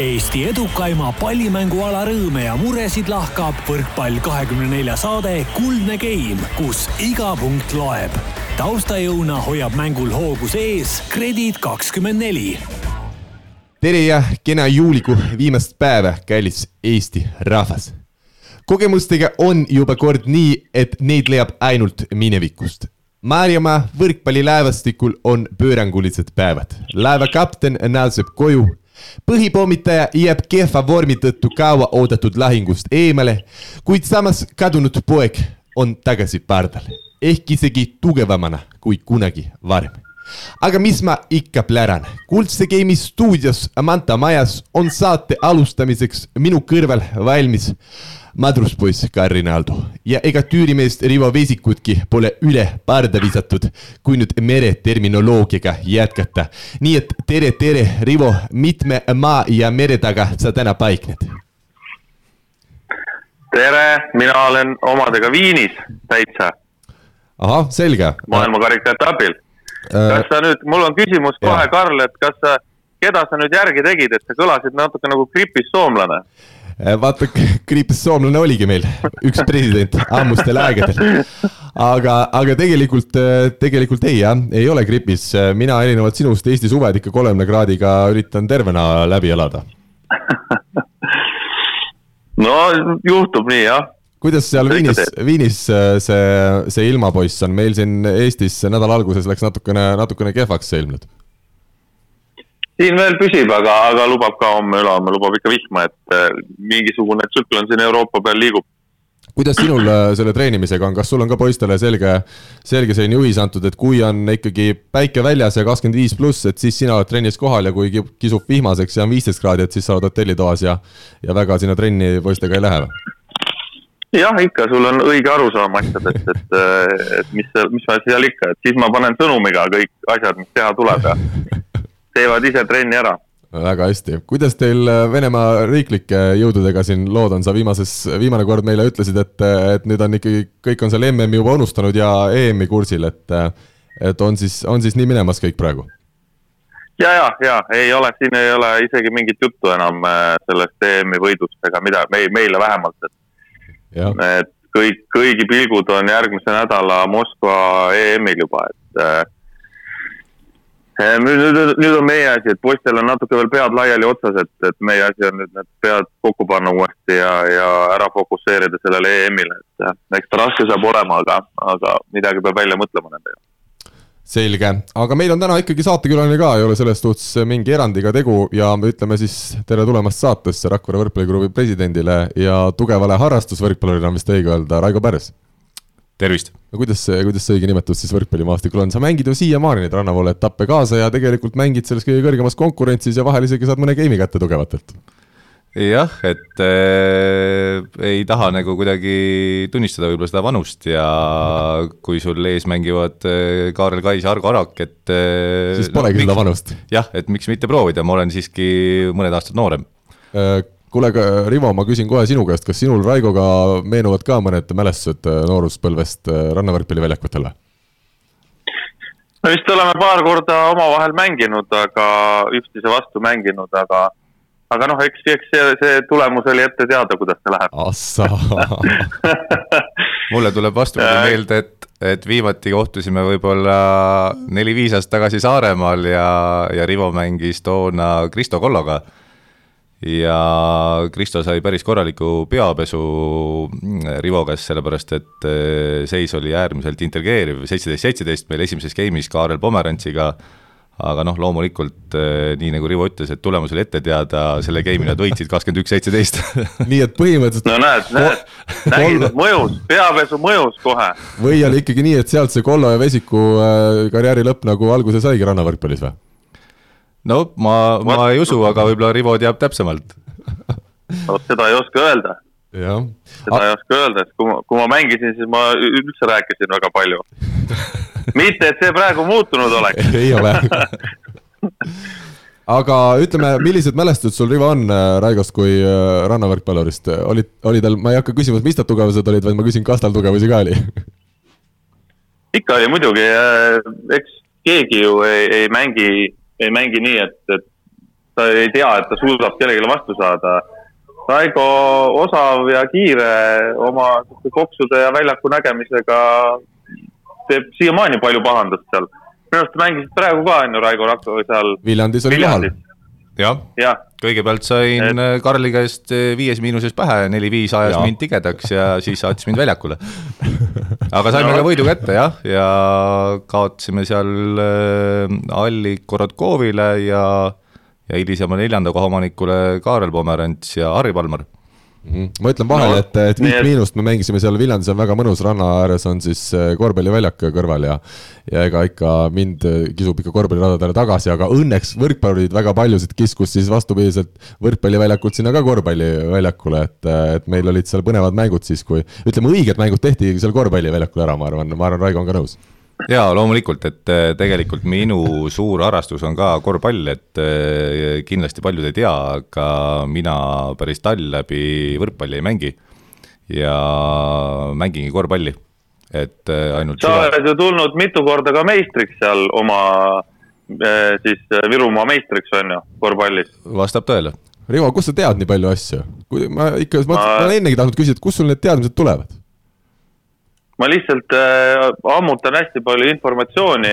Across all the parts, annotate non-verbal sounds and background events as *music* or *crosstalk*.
Eesti edukaima pallimänguala rõõme ja muresid lahkab võrkpall kahekümne nelja saade Kuldne Game, kus iga punkt loeb. taustajõuna hoiab mängul hoogus ees Kredit kakskümmend neli. tere ja kena juulikuu viimast päeva, kallis Eesti rahvas. kogemustega on juba kord nii, et neid leiab ainult minevikust Maarjamaa võrkpallilaevastikul on pöörangulised päevad. laeva kapten naaseb koju põhipommitaja jääb kehva vormi tõttu kaua oodatud lahingust eemale, kuid samas kadunud poeg on tagasi pardal, ehk isegi tugevamana kui kunagi varem. aga mis ma ikka pläran, Kuldse Game'i stuudios Manta majas on saate alustamiseks minu kõrval valmis madruspoiss Karri Naldo ja ega tüürimeest Rivo Vesikutki pole üle parda visatud, kui nüüd mereterminoloogiaga jätkata. nii et tere, tere, Rivo, mitme maa ja mere taga sa täna paikned? tere, mina olen omadega Viinis täitsa. ahah, selge. maailmakarika etapil äh,. kas sa nüüd, mul on küsimus kohe, Karl, et kas sa, keda sa nüüd järgi tegid, et sa kõlasid natuke nagu gripis soomlane vaata, kriipis soomlane oligi meil, üks president ammustel aegadel. aga, aga tegelikult, äh, tegelikult ei jah, ei ole gripis, mina erinevalt sinust Eesti suved ikka kolmekümne kraadiga üritan tervena läbi elada. no juhtub nii jah. Kuidas seal Viinis, Viinis äh, see, see ilmapoiss on, meil siin Eestis nädala alguses läks natukene, natukene kehvaks see ilmnud siin veel püsib, aga, aga lubab ka homme-ülehomme lubab ikka vihma, et äh, mingisugune tsüklon siin Euroopa peal liigub. kuidas sinul äh, selle treenimisega on, kas sul on ka poistele selge, selge selline juhis antud, et kui on ikkagi päike väljas ja kakskümmend viis pluss, et siis sina oled trennis kohal ja kui kisub vihmaseks ja on viisteist kraadi, et siis sa oled hotellitoas ja, ja väga sinna trenni poistega ei lähe või? jah, ikka, sul on õige arusaam asjadest, et, äh, et mis, mis ma seal ikka, et siis ma panen sõnumiga kõik asjad, mis teha tuleb ja *laughs* teevad ise trenni ära. väga hästi, kuidas teil äh, Venemaa riiklike jõududega siin lood on, sa viimases, viimane kord meile ütlesid, et, et nüüd on ikkagi, kõik on seal MM-i juba unustanud ja EM-i kursil, et et on siis, on siis nii minemas kõik praegu? ja, ja, ja ei ole, siin ei ole isegi mingit juttu enam äh, sellest EM-i võidust ega mida, meil, meile vähemalt, et et kõik, kõigi pilgud on järgmise nädala Moskva EM-il juba, et äh, nüüd, nüüd on meie asi, et poistel on natuke veel pead laiali otsas, et, et meie asi on nüüd need pead kokku panna uuesti ja, ja ära fokusseerida sellele EM-ile, et äh, eks ta raske saab olema, aga, aga midagi peab välja mõtlema nendega. selge, aga meil on täna ikkagi saatekülaline ka, ei ole selles suhtes mingi erandiga tegu ja ütleme siis tere tulemast saatesse Rakvere võrkpalliklubi presidendile ja tugevale harrastusvõrkpallurile on vist õige öelda, Raigo Pärs tervist! no kuidas see, kuidas see õige nimetus siis võrkpallimaastikul on, sa mängid ju siiamaani neid rannavoole etappe kaasa ja tegelikult mängid selles kõige kõrgemas konkurentsis ja vahel isegi saad mõne game'i kätte tugevatelt. jah, et äh, ei taha nagu kuidagi tunnistada võib-olla seda vanust ja kui sul ees mängivad äh, Kaarel Kais ja Argo Arak, et äh, siis polegi no, seda vanust. jah, et miks mitte proovida, ma olen siiski mõned aastad noorem äh, kuule, Rivo, ma küsin kohe sinu käest, kas sinul Raigoga meenuvad ka mõned mälestused äh, nooruspõlvest äh, rannavõrkpalliväljakutel me vist oleme paar korda omavahel mänginud, aga üksteise vastu mänginud, aga, aga noh, eks, eks see, see tulemus oli ette teada, kuidas see läheb. Assa. *laughs* Mulle tuleb vastupidi meelde, et, et viimati kohtusime võib-olla neli-viis aastat tagasi Saaremaal ja, ja Rivo mängis toona Kristo Kolloga ja Kristo sai päris korraliku peapesu Rivo käest, sellepärast et eh, seis oli äärmiselt intrigeeriv, seitseteist, seitseteist meil esimeses game'is Kaarel Pomerantsiga, aga noh, loomulikult eh, nii nagu Rivo ütles, et tulemus oli ette teada, selle game'i nad võitsid kakskümmend üks, seitseteist. *laughs* nii et põhimõtteliselt no näed, näed, nägid, et mõjus, peapesu mõjus kohe. või oli ikkagi nii, et sealt see Kollo ja Vesiku eh, karjääri lõpp nagu alguse saigi rannavõrkpallis või? No ma, ma ei usu, aga võib-olla Rivo teab täpsemalt. *laughs* Vot seda ei oska öelda. seda A ei oska öelda, et kui ma, kui ma mängisin, siis ma üldse rääkisin väga palju. *laughs* Mitte, et see praegu muutunud oleks. *laughs* Ei ole. Aga ütleme, millised mälestused sul, Rivo, on äh, Raigost kui äh, rannavõrkpallurist, olid, oli tal, ma ei hakka küsima, mis ta tugevused olid, vaid ma küsin, kas tal tugevusi ka oli? Ikka oli muidugi, äh, eks keegi ju ei, ei mängi ei mängi nii, et, et ta ei tea, et ta suudab kellelegi vastu saada. Raigo osav ja kiire oma kopsude ja väljaku nägemisega teeb siiamaani palju pahandust seal. minu arust mängisid praegu ka on ju Raigo Rakko seal. Viljandis oli kohal. Jah ja., kõigepealt sain et... Äh, Karli käest äh, viies miinuses pähe, neli-viis ajas ja. mind tigedaks ja siis saatis mind väljakule. *laughs* aga saime no. ka võidu kätte jah, ja kaotasime seal äh, Allik Korotkovile ja ja hilisema neljanda koha omanikule Kaarel Pomerants ja Harri -hmm. Ma ütlen vahele no,, et, et Viit Miinust me mängisime seal Viljandis on väga mõnus, ranna ääres on siis äh, korvpalliväljak kõrval ja ja ega ikka mind äh, kisub ikka korvpalliradadele tagasi, aga õnneks võrkpallurid väga paljusid kiskus siis vastupidiselt võrkpalliväljakult sinna ka korvpalliväljakule, et, äh, et meil olid seal põnevad mängud siis, kui ütleme, õiged mängud tehti seal korvpalliväljakul ära, ma arvan, ma arvan, Raigo on ka nõus jaa, loomulikult, et äh, tegelikult minu suur harrastus on ka korvpall, et äh, kindlasti paljud ei tea, aga mina päris tall läbi võrkpalli ei mängi. ja mängingi korvpalli, et äh, ainult. sa oled ju tulnud mitu korda ka meistriks seal oma siis Virumaa meistriks on ju, korvpallis. vastab tõele. Rivo, kust sa tead nii palju asju? kui ma ikka, ma, ma olen ennegi tahtnud küsida, et kust sul need teadmised tulevad? Ma lihtsalt äh, ammutan hästi palju informatsiooni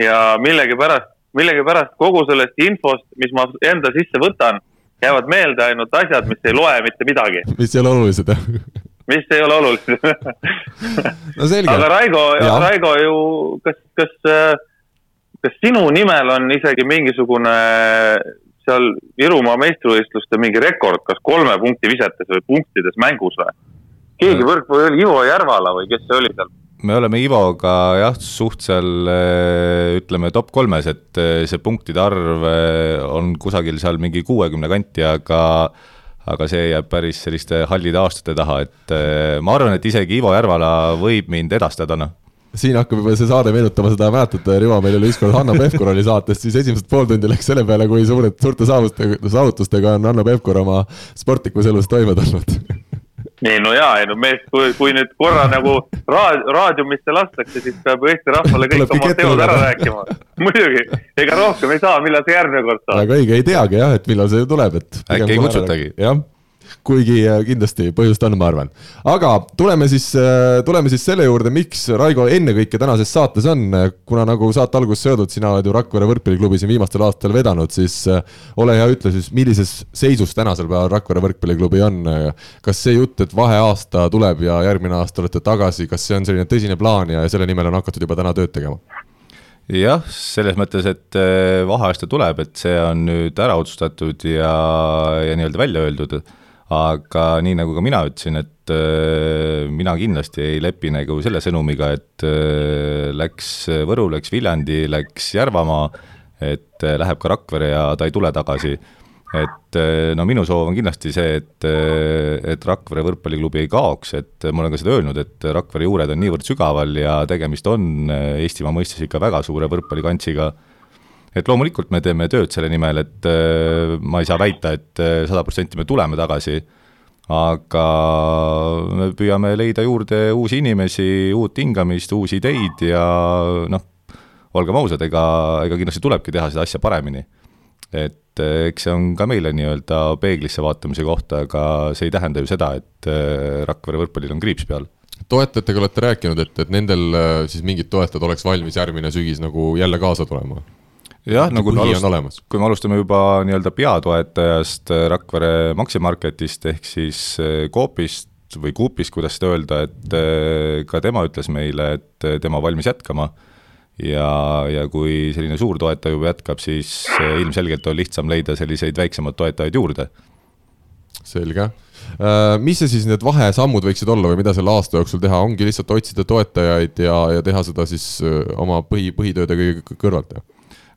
ja millegipärast, millegipärast kogu sellest infost, mis ma enda sisse võtan, jäävad meelde ainult asjad, mis ei loe mitte midagi. mis ei ole olulised, jah? mis ei ole olulised no selge. aga Raigo, Raigo ju, kas, kas, äh, kas sinu nimel on isegi mingisugune seal Virumaa meistrivõistluste mingi rekord, kas kolme punkti visetes või punktides mängus või? Keegi võrkpalli oli Ivo Järvala või kes see oli seal? me oleme Ivoga jah, suht seal eh, ütleme top kolmes, et eh, see punktide arv eh, on kusagil seal mingi kuuekümne kanti, aga aga see jääb päris selliste hallide aastate taha, et ma arvan, et isegi Ivo Järvala võib mind edastada, noh. Siin hakkab juba see saade meenutama seda, mäletate, Rivo, meil oli ükskord Hanno Pevkur oli saates, siis esimesed pool tundi läks selle peale, kui suured, suurte saavutustega, saavutustega on Hanno Pevkur oma sportlikus elus toime tulnud ei no jaa, ei no mees, kui, kui nüüd korra nagu raad-, raadiumisse lastakse, siis peab Eesti rahvale kõik oma teod ära rääkima. muidugi, ega rohkem ei saa, millal see järgmine kord saab. väga õige, ei teagi jah, et millal see tuleb, et. äkki ei kutsutagi. jah kuigi äh, kindlasti põhjust on, ma arvan. aga tuleme siis, äh, tuleme siis selle juurde, miks Raigo ennekõike tänases saates on, kuna nagu saate alguses öeldud, sina oled ju Rakvere võrkpalliklubi siin viimastel aastatel vedanud, siis äh, ole hea, ütle siis, millises seisus tänasel päeval Rakvere võrkpalliklubi on. kas see jutt, et vaheaasta tuleb ja järgmine aasta olete tagasi, kas see on selline tõsine plaan ja selle nimel on hakatud juba täna tööd tegema? jah, selles mõttes, et vaheaasta tuleb, et see on nüüd ära otsustatud ja, ja nii-öelda välja öeldud aga nii, nagu ka mina ütlesin, et äh, mina kindlasti ei lepi nagu selle sõnumiga, et äh, läks Võru, läks Viljandi, läks Järvamaa, et äh, läheb ka Rakvere ja ta ei tule tagasi. et no minu soov on kindlasti see, et, et Rakvere võrkpalliklubi ei kaoks, et ma olen ka seda öelnud, et Rakvere juured on niivõrd sügaval ja tegemist on Eestimaa mõistes ikka väga suure võrkpallikantsiga et loomulikult me teeme tööd selle nimel, et äh, ma ei saa väita et, et äh, sada protsenti me tuleme tagasi, aga me püüame leida juurde uusi inimesi, uut hingamist, uusi ideid ja noh, olgem ausad, ega, ega kindlasti tulebki teha seda asja paremini. et äh, eks see on ka meile nii-öelda peeglisse vaatamise koht, aga see ei tähenda ju seda, et Rakvere võrkpallil on kriips peal toetajatega olete rääkinud, et, et nendel siis mingid toetajad oleks valmis järgmine sügis nagu jälle kaasa tulema? Jah, no kui me alustame, kui me alustame juba nii-öelda peatoetajast äh, Rakvere Maximarketist ehk siis äh, Coopist või Coopist, kuidas seda öelda, et äh, ka tema ütles meile, et tema valmis jätkama ja, ja kui selline suur toetaja juba jätkab, siis ilmselgelt on lihtsam leida selliseid väiksemaid toetajaid juurde. selge. Mis see siis need vahesammud võiksid olla või mida selle aasta jooksul teha, ongi lihtsalt otsida toetajaid ja, ja teha seda siis oma põhi, põhitööde kõrvalt, jah?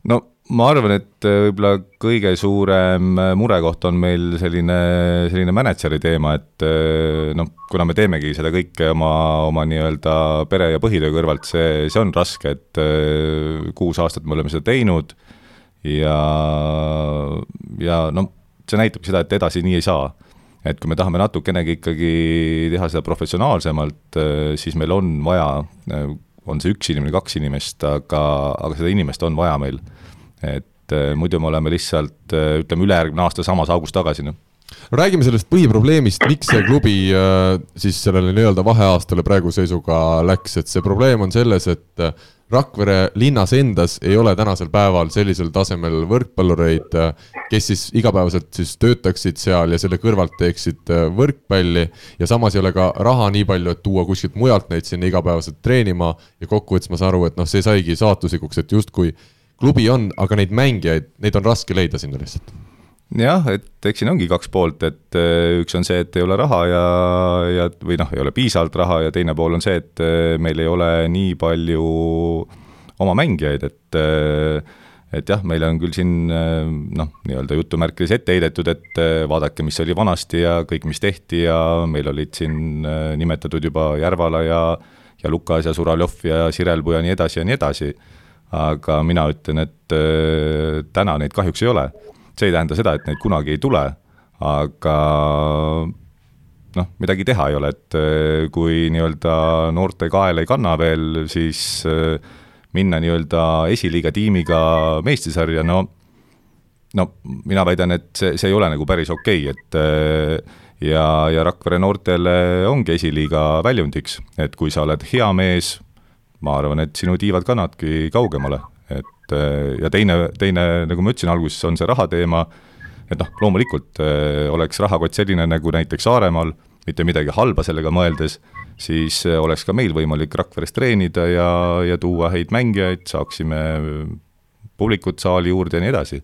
No ma arvan, et äh, võib-olla kõige suurem äh, murekoht on meil selline, selline mänedžeri teema, et äh, noh, kuna me teemegi seda kõike oma, oma nii-öelda pere ja põhitöö kõrvalt, see, see on raske, et kuus aastat me oleme seda teinud ja, ja noh, see näitabki seda, et edasi nii ei saa. et kui me tahame natukenegi ikkagi teha seda professionaalsemalt, siis meil on vaja on see üks inimene, kaks inimest, aga, aga seda inimest on vaja meil. et et muidu me oleme lihtsalt ütleme, ülejärgmine aasta samas augus tagasi, noh no räägime sellest põhiprobleemist, miks see klubi äh, siis sellele nii-öelda vaheaastale praeguse seisuga läks, et see probleem on selles, et äh, Rakvere linnas endas ei ole tänasel päeval sellisel tasemel võrkpallureid, äh, kes siis igapäevaselt siis töötaksid seal ja selle kõrvalt teeksid võrkpalli. ja samas ei ole ka raha nii palju, et tuua kuskilt mujalt neid sinna igapäevaselt treenima ja kokkuvõttes ma saan aru, et noh, see saigi saatuslikuks, et justkui klubi on, aga neid mängijaid, neid on raske leida sinna lihtsalt jah, et eks siin ongi kaks poolt, et äh, üks on see, et ei ole raha ja, ja või noh, ei ole piisavalt raha ja teine pool on see, et äh, meil ei ole nii palju oma mängijaid, et äh, et jah, meile on küll siin noh, nii-öelda jutumärkides ette heidetud, et vaadake, mis oli vanasti ja kõik, mis tehti ja meil olid siin nimetatud juba Järvala ja ja Lukas ja Suraljov ja Sirelpuu ja nii edasi ja nii edasi. aga mina ütlen, et täna neid kahjuks ei ole see ei tähenda seda, et neid kunagi ei tule, aga noh, midagi teha ei ole, et äh, kui nii-öelda noorte kael ei kanna veel, siis äh, minna nii-öelda esiliiga tiimiga meistrusarja, no no mina väidan, et see, see ei ole nagu päris okei okay,, et äh, ja, ja Rakvere noortele ongi esiliiga väljundiks, et kui sa oled hea mees, ma arvan, et sinu tiivad kannadki kaugemale et äh, ja teine, teine, nagu ma ütlesin alguses, on see raha teema, et noh, loomulikult äh, oleks rahakott selline nagu näiteks Saaremaal, mitte midagi halba sellega mõeldes, siis äh, oleks ka meil võimalik Rakveres treenida ja, ja tuua häid mängijaid, saaksime publikut saali juurde ja nii edasi.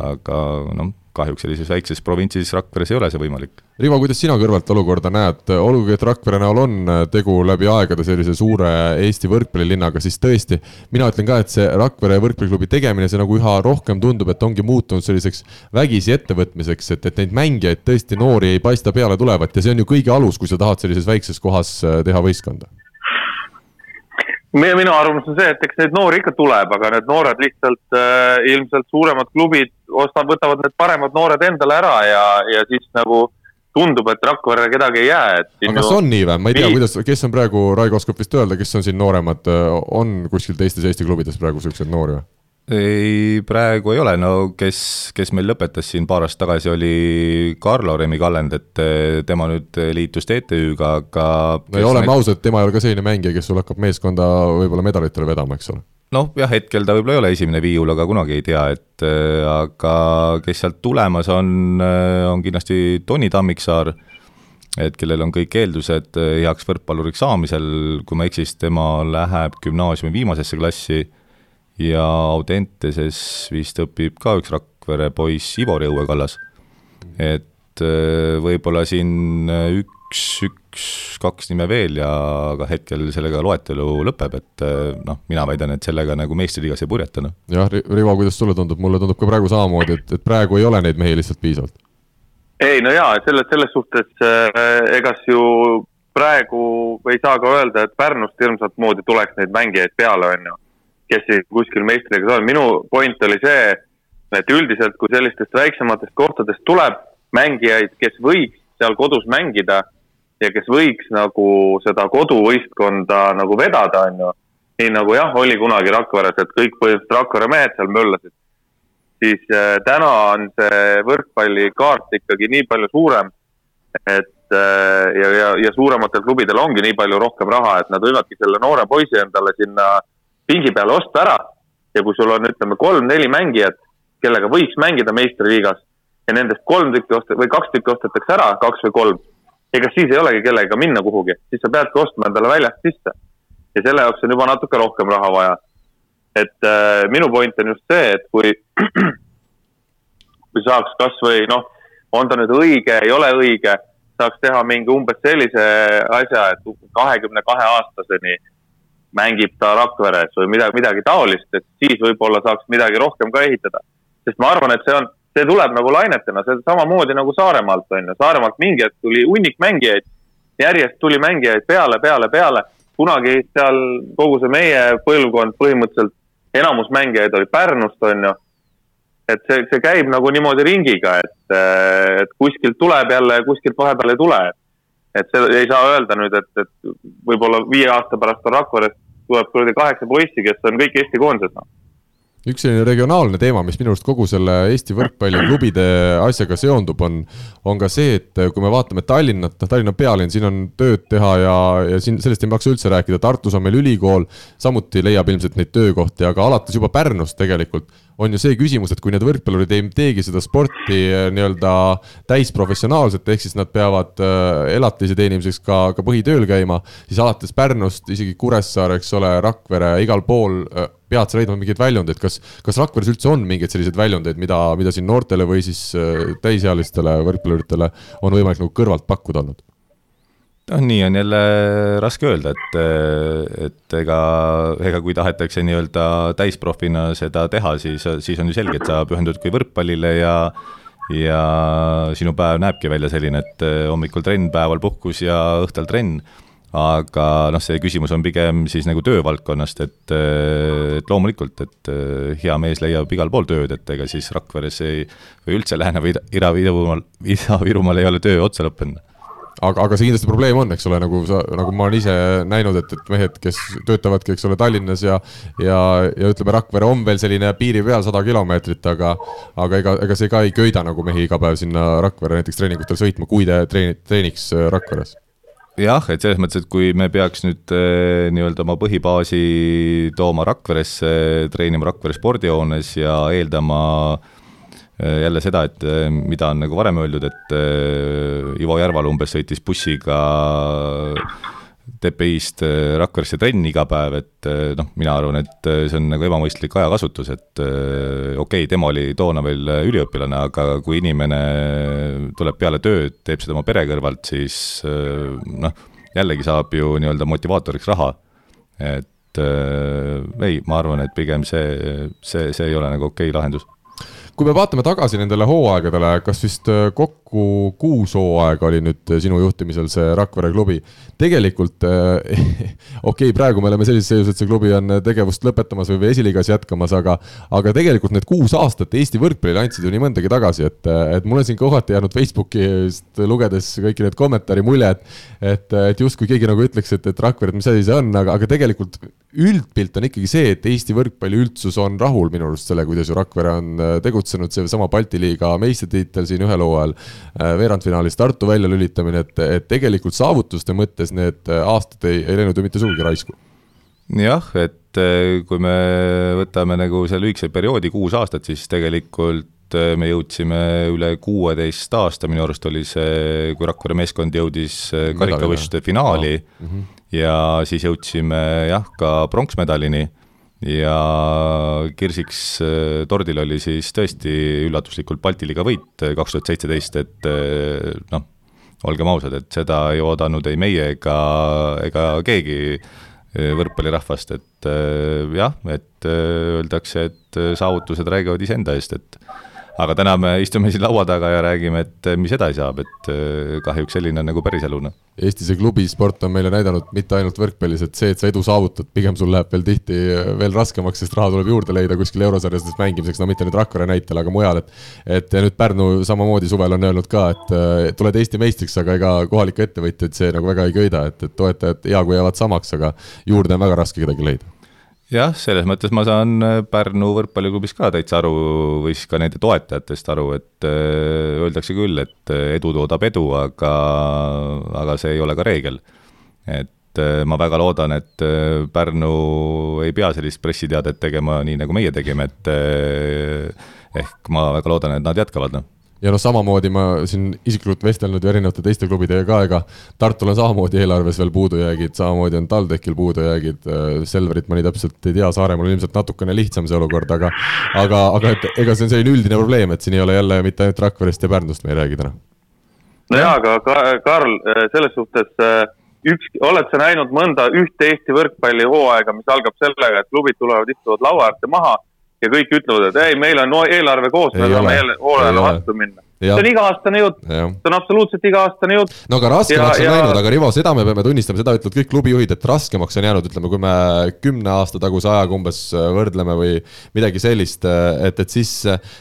aga noh, kahjuks sellises väikses provintsis Rakveres ei ole see võimalik. Rivo, kuidas sina kõrvalt olukorda näed, olgugi et Rakvere näol on tegu läbi aegade sellise suure Eesti võrkpallilinnaga, siis tõesti, mina ütlen ka, et see Rakvere võrkpalliklubi tegemine, see nagu üha rohkem tundub, et ongi muutunud selliseks vägisi ettevõtmiseks, et, et neid mängijaid tõesti noori ei paista peale tulevat ja see on ju kõige alus, kui sa tahad sellises väikses kohas teha võistkonda minu arvamus on see, et eks neid noori ikka tuleb, aga need noored lihtsalt äh, ilmselt suuremad klubid ostab, võtavad need paremad noored endale ära ja, ja siis nagu tundub, et Rakverre kedagi ei jää, et. aga kas on nii või, ma ei tea, kuidas, kes on praegu, Raigo oskab vist öelda, kes on siin nooremad, on kuskil teistes Eesti klubides praegu siukseid noori või? Ei, praegu ei ole, no kes, kes meil lõpetas siin paar aastat tagasi, oli Carlo Remi Kallend, et eh, tema nüüd liitus TTÜ-ga, aga no ja oleme ausad, tema ei ole ka selline mängija, kes sul hakkab meeskonda võib-olla medalitele vedama, eks ole. Noh, jah, hetkel ta võib-olla ei ole esimene viiul, aga kunagi ei tea, et äh, aga kes sealt tulemas on, äh, on kindlasti Toni Tammiksaar, et kellel on kõik eeldused heaks võrkpalluriks saamisel, kui ma ei eksi, siis tema läheb gümnaasiumi viimasesse klassi ja Audenteses vist õpib ka üks Rakvere poiss, Ivo Rõue kallas. et äh, võib-olla siin äh, üks, üks, kaks nime veel ja aga hetkel sellega loetelu lõpeb, et äh, noh, mina väidan, et sellega nagu meistriliigas ei purjeta, noh. jah, Rivo, kuidas sulle tundub, mulle tundub ka praegu samamoodi, et, et praegu ei ole neid mehi lihtsalt piisavalt. ei no jaa, et selles, selles suhtes egas ju praegu ei saa ka öelda, et Pärnust hirmsat moodi tuleks neid mängijaid peale, on ju kes siis kuskil meistriga saavad. minu point oli see, et üldiselt, kui sellistest väiksematest kohtadest tuleb mängijaid, kes võiks seal kodus mängida ja kes võiks nagu seda koduvõistkonda nagu vedada, on ju. nii nagu jah, oli kunagi Rakveres, et kõik põhimõtteliselt Rakvere mehed seal möllasid. siis äh, täna on see võrkpallikaart ikkagi nii palju suurem, et äh, ja, ja, ja suurematel klubidel ongi nii palju rohkem raha, et nad võivadki selle noore poisi endale sinna äh, pingi peale osta ära ja kui sul on, ütleme, kolm-neli mängijat, kellega võiks mängida meistriliigas ja nendest kolm tükki osta- või kaks tükki ostetakse ära, kaks või kolm, ega siis ei olegi kellega minna kuhugi, siis sa peadki ostma endale väljast sisse. ja selle jaoks on juba natuke rohkem raha vaja. et äh, minu point on just see, et kui, *clears throat* kui saaks kasvõi noh, on ta nüüd õige, ei ole õige, saaks teha mingi umbes sellise asja, et kahekümne kahe aastaseni mängib ta Rakveres või midagi, midagi taolist, et siis võib-olla saaks midagi rohkem ka ehitada. sest ma arvan, et see on, see tuleb nagu lainetena, see samamoodi nagu Saaremaalt on ju, Saaremaalt mingi hetk tuli hunnik mängijaid, järjest tuli mängijaid peale, peale, peale. kunagi seal kogu see meie põlvkond põhimõtteliselt, enamus mängijaid oli Pärnust, on ju. et see, see käib nagu niimoodi ringiga, et, et kuskilt tuleb jälle, kuskilt vahepeal ei tule et see ei saa öelda nüüd, et, et võib-olla viie aasta pärast on Rakveres tuleb kuradi kaheksa poissi, kes on kõik Eesti koondises, noh üks selline regionaalne teema, mis minu arust kogu selle Eesti võrkpalliklubide asjaga seondub, on, on ka see, et kui me vaatame Tallinnat, noh, Tallinna pealinn, siin on tööd teha ja, ja siin sellest ei maksa üldse rääkida, Tartus on meil ülikool, samuti leiab ilmselt neid töökohti, aga alates juba Pärnust tegelikult on ju see küsimus, et kui need võrkpallurid ei teegi seda sporti eh, nii-öelda täisprofessionaalselt, ehk siis nad peavad äh, elatise teenimiseks ka, ka põhitööl käima, siis alates Pärnust, isegi Kuressaare, eks ole, Rakvere, igal pool äh, pead sa leidma mingeid väljundeid, kas, kas Rakveres üldse on mingeid selliseid väljundeid, mida, mida siin noortele või siis äh, täisealistele võrkpalluritele on võimalik nagu kõrvalt pakkuda olnud? noh, nii on jälle raske öelda, et, et ega, ega kui tahetakse nii-öelda täisprofina seda teha, siis, siis on ju selge, et sa pühendud kui võrkpallile ja ja sinu päev näebki välja selline, et hommikul trenn, päeval puhkus ja õhtul trenn. Aga noh, see küsimus on pigem siis nagu töövaldkonnast, et, et loomulikult, et hea mees leiab igal pool tööd, et ega siis Rakveres ei, või üldse Lääne- või Ida-Virumaal, Ida-Virumaal ei ole töö otsa lõppenud. Aga, aga see kindlasti probleem on, eks ole, nagu sa, nagu ma olen ise näinud, et, et mehed, kes töötavadki, eks ole, Tallinnas ja ja, ja ütleme, Rakvere on veel selline piiri peal sada kilomeetrit, aga aga ega, ega see ka ei köida nagu mehi iga päev sinna Rakvere näiteks treeningutel sõitma, kui te treeni-, treeniks Rakveres jah, et selles mõttes, et kui me peaks nüüd äh, nii-öelda oma põhibaasi tooma Rakveresse, treenima Rakvere spordihoones ja eeldama Äh, jälle seda, et äh, mida on nagu varem öeldud, et Ivo Järval umbes sõitis bussiga TPI-st Rakveresse trenni iga päev, et noh, mina arvan, et see on nagu ebamõistlik ajakasutus, et okei okay,, tema oli toona veel üliõpilane, aga kui inimene tuleb peale tööd, teeb seda oma pere kõrvalt, siis noh, jällegi saab ju nii-öelda motivaatoriks raha. et ei, ma arvan, et pigem see, see, see ei ole nagu okei okay lahendus kui me vaatame tagasi nendele hooaegadele, kas vist äh, kokku kuus hooaega oli nüüd sinu juhtimisel see Rakvere klubi. tegelikult äh, *laughs* okei okay,, praegu me oleme sellises seisus, et see klubi on tegevust lõpetamas või esiliigas jätkamas, aga aga tegelikult need kuus aastat Eesti võrkpallile andsid ju nii mõndagi tagasi, et, et mul on siin kohati jäänud Facebookist lugedes kõiki neid kommentaare mulje, et et, et justkui keegi nagu ütleks, et, et Rakvere, et mis asi see on, aga, aga tegelikult üldpilt on ikkagi see, et Eesti võrkpalli üldsus on rahul minu arust selle, kuidas ju Rakvere on tegutsenud seesama Balti liiga meistritiitel siin ühel hooajal, veerandfinaalis Tartu väljalülitamine, et, et tegelikult saavutuste mõttes need aastad ei, ei läinud ju mitte sugugi raisku. jah, et äh, kui me võtame nagu selle lühikese perioodi, kuus aastat, siis tegelikult äh, me jõudsime üle kuueteist aasta, minu arust oli see, kui Rakvere meeskond jõudis karikavõistluste finaali no. mm -hmm. ja siis jõudsime jah, ka pronksmedalini ja kirsiks äh, tordil oli siis tõesti üllatuslikult Balti liiga võit äh, kaks tuhat seitseteist, et äh, noh, olgem ausad, et seda ei oodanud ei meie ega, ega keegi võrkpallirahvast, et jah, et öeldakse, et saavutused räägivad iseenda eest, et aga täna me istume siin laua taga ja räägime, et mis edasi saab, et äh, kahjuks selline on nagu päris elu, noh. Eesti see klubisport on meile näidanud mitte ainult võrkpallis, et see, et sa edu saavutad, pigem sul läheb veel tihti äh, veel raskemaks, sest raha tuleb juurde leida kuskil eurosarjades mängimiseks, no mitte nüüd Rakvere näitel, aga mujal, et et ja nüüd Pärnu samamoodi suvel on öelnud ka, et tuled Eesti meistriks, aga ega kohalikke ettevõtjaid see nagu väga ei köida, et, et toetajad hea, kui jäävad samaks, aga juurde on väga raske kedagi leida jah, selles mõttes ma saan äh, Pärnu võrkpalliklubis ka täitsa aru või siis ka nende toetajatest aru, et äh, öeldakse küll, et äh, edu toodab edu, aga, aga see ei ole ka reegel. et ma väga loodan, et Pärnu ei pea sellist pressiteadet tegema, nii nagu meie tegime, et ehk ma väga loodan, et nad jätkavad, noh ja noh, samamoodi ma siin isiklikult vestelnud ju erinevate teiste klubidega ka, ega Tartul on samamoodi eelarves veel puudujäägid, samamoodi on TalTechil puudujäägid, äh, Selverit ma nii täpselt ei tea, Saaremaal on ilmselt natukene lihtsam see olukord, aga aga, aga et ega see on selline üldine probleem, et siin ei ole jälle mitte ainult Rakverest ja Pärnust me ei räägi täna. no jaa, aga Karl, äh, selles suhtes äh, üks, oled sa näinud mõnda ühte Eesti võrkpallihooaega, mis algab sellega, et klubid tulevad, istuvad laua äärde maha ja kõik ütlevad, et ei, meil on eelarve koos, me saame hooajale vastu minna. See on iga-aastane jutt, see on absoluutselt iga-aastane jutt. no aga raskemaks ja, on läinud, aga Rivo, seda me peame tunnistama, seda ütlevad kõik klubijuhid, et raskemaks on jäänud, ütleme, kui me kümne aasta taguse ajaga umbes äh, võrdleme või midagi sellist, äh, et, et siis,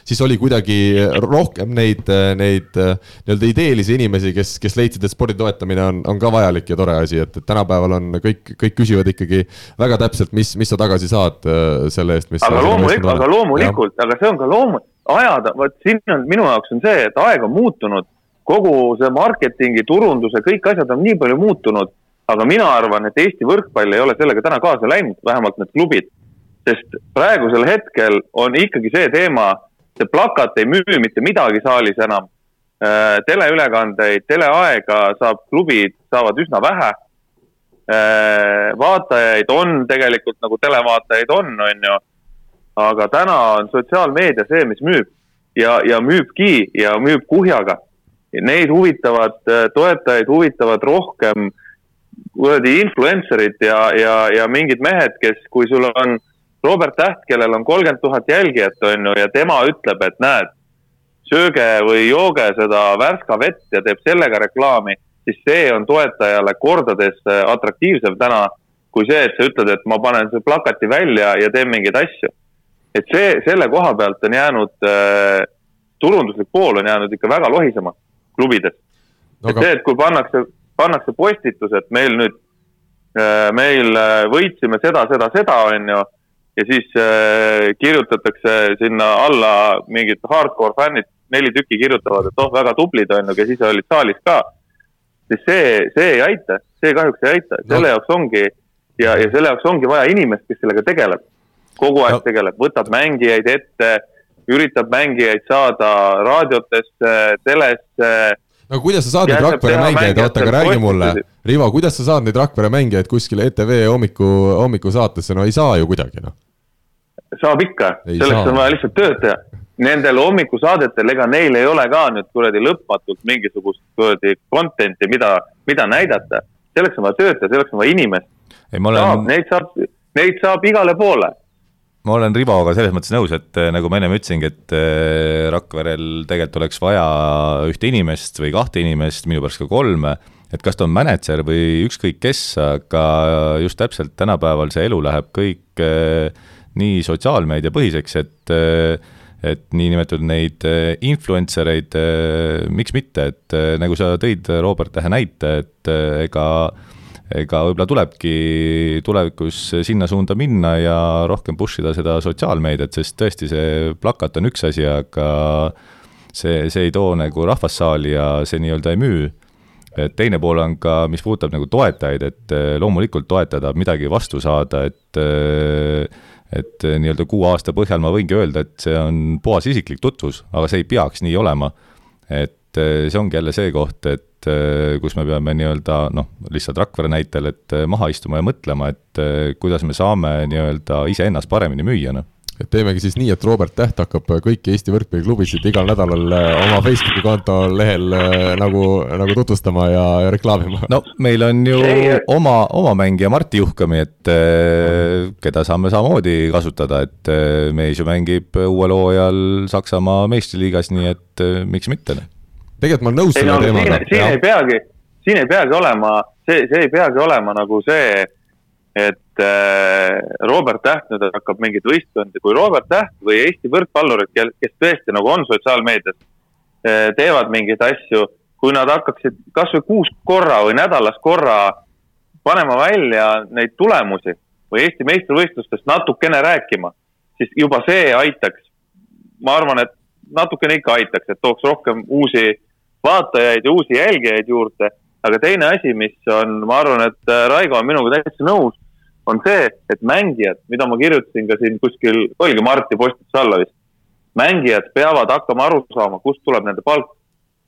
siis oli kuidagi rohkem neid, neid nii-öelda ideelisi inimesi, kes, kes leidsid, et spordi toetamine on, on ka vajalik ja tore asi, et, et tänapäeval on kõik, kõik küsivad ikkagi väga täpselt, mis, mis sa tagasi saad selle eest, mis. aga loomulikult, aga loomulikult, aga see on ka loomulik ajada, vot siin on minu jaoks on see, et aeg on muutunud, kogu see marketingi, turunduse, kõik asjad on nii palju muutunud, aga mina arvan, et Eesti võrkpall ei ole sellega täna kaasa läinud, vähemalt need klubid. sest praegusel hetkel on ikkagi see teema, see plakat ei müü mitte midagi saalis enam. Äh, teleülekandeid, teleaega saab, klubid saavad üsna vähe. Äh, vaatajaid on tegelikult nagu televaatajaid on, on ju aga täna on sotsiaalmeedia see, mis müüb ja, ja müübki ja müüb kuhjaga. Neid huvitavad, äh, toetajaid huvitavad rohkem kuradi influencer'id ja, ja, ja mingid mehed, kes, kui sul on Robert Täht, kellel on kolmkümmend tuhat jälgijat, on ju, ja tema ütleb, et näed, sööge või jooge seda värska vett ja teeb sellega reklaami, siis see on toetajale kordades äh, atraktiivsem täna kui see, et sa ütled, et ma panen selle plakati välja ja teen mingeid asju et see, selle koha pealt on jäänud äh,, turunduslik pool on jäänud ikka väga lohisema klubides no,. et see, et kui pannakse, pannakse postitus, et meil nüüd äh,, meil äh, võitsime seda, seda, seda, on ju, ja siis äh, kirjutatakse sinna alla mingid hardcore fännid, neli tükki kirjutavad, et oh, väga tublid, on ju, kes ise olid saalis ka. siis see, see ei aita, see kahjuks ei aita, selle no. jaoks ongi ja, ja selle jaoks ongi vaja inimest, kes sellega tegeleb kogu aeg no. tegeleb, võtab mängijaid ette, üritab mängijaid saada raadiotesse, telesse. no kuidas sa saad neid Rakvere mängijaid, oota, aga räägi mulle, Rivo, kuidas sa saad neid Rakvere mängijaid kuskile ETV hommiku, hommikusaatesse, no ei saa ju kuidagi, noh. saab ikka, selleks saa. on vaja lihtsalt tööd teha. Nendel hommikusaadetel, ega neil ei ole ka nüüd kuradi lõpmatult mingisugust kuradi content'i, mida, mida näidata. selleks on vaja tööd teha, selleks on vaja inimest. Olen... Neid saab, neid saab igale poole ma olen Rivoga selles mõttes nõus, et äh, nagu ma ennem ütlesingi, et äh, Rakverel tegelikult oleks vaja ühte inimest või kahte inimest, minu pärast ka kolme, et kas ta on mänedžer või ükskõik kes, aga just täpselt tänapäeval see elu läheb kõik äh, nii sotsiaalmeedia põhiseks, et et niinimetatud neid influencer eid, miks mitte, et nagu sa tõid, Robert, tähe näite, et ega äh, ega võib-olla tulebki tulevikus sinna suunda minna ja rohkem push ida seda sotsiaalmeediat, sest tõesti, see plakat on üks asi, aga see, see ei too nagu rahvast saali ja see nii-öelda ei müü. et teine pool on ka, mis puudutab nagu toetajaid, et eh, loomulikult toetada, midagi vastu saada, et eh, et nii-öelda kuue aasta põhjal ma võingi öelda, et see on puhas isiklik tutvus, aga see ei peaks nii olema. et eh, see ongi jälle see koht, et et äh, kus me peame nii-öelda noh, lihtsalt Rakvere näitel, et äh, maha istuma ja mõtlema, et äh, kuidas me saame nii-öelda iseennast paremini müüa, noh. Et teemegi siis nii, et Robert Täht hakkab kõiki Eesti võrkpalliklubisid igal nädalal oma Facebooki konto lehel nagu, nagu tutvustama ja, ja reklaamima. no meil on ju oma, oma mängija Martti Juhkami, et keda saame samamoodi kasutada, et mees ju mängib uuel hooajal Saksamaa meistriliigas, nii et miks mitte noh tegelikult ma olen nõus selle no, teemaga. siin ei peagi, siin ei peagi olema, see, see ei peagi olema nagu see, et äh, Robert Täht nüüd hakkab mingeid võistkondi, kui Robert Täht või Eesti võrkpallurid, kes tõesti nagu on sotsiaalmeedias äh,, teevad mingeid asju, kui nad hakkaksid kasvõi kuus korra või nädalas korra panema välja neid tulemusi või Eesti meistrivõistlustest natukene rääkima, siis juba see aitaks. ma arvan, et natukene ikka aitaks, et tooks rohkem uusi vaatajaid ja uusi jälgijaid juurde. aga teine asi, mis on, ma arvan, et äh, Raigo on minuga täitsa nõus, on see, et mängijad, mida ma kirjutasin ka siin kuskil, oligi Marti postituse alla vist. mängijad peavad hakkama aru saama, kust tuleb nende palk.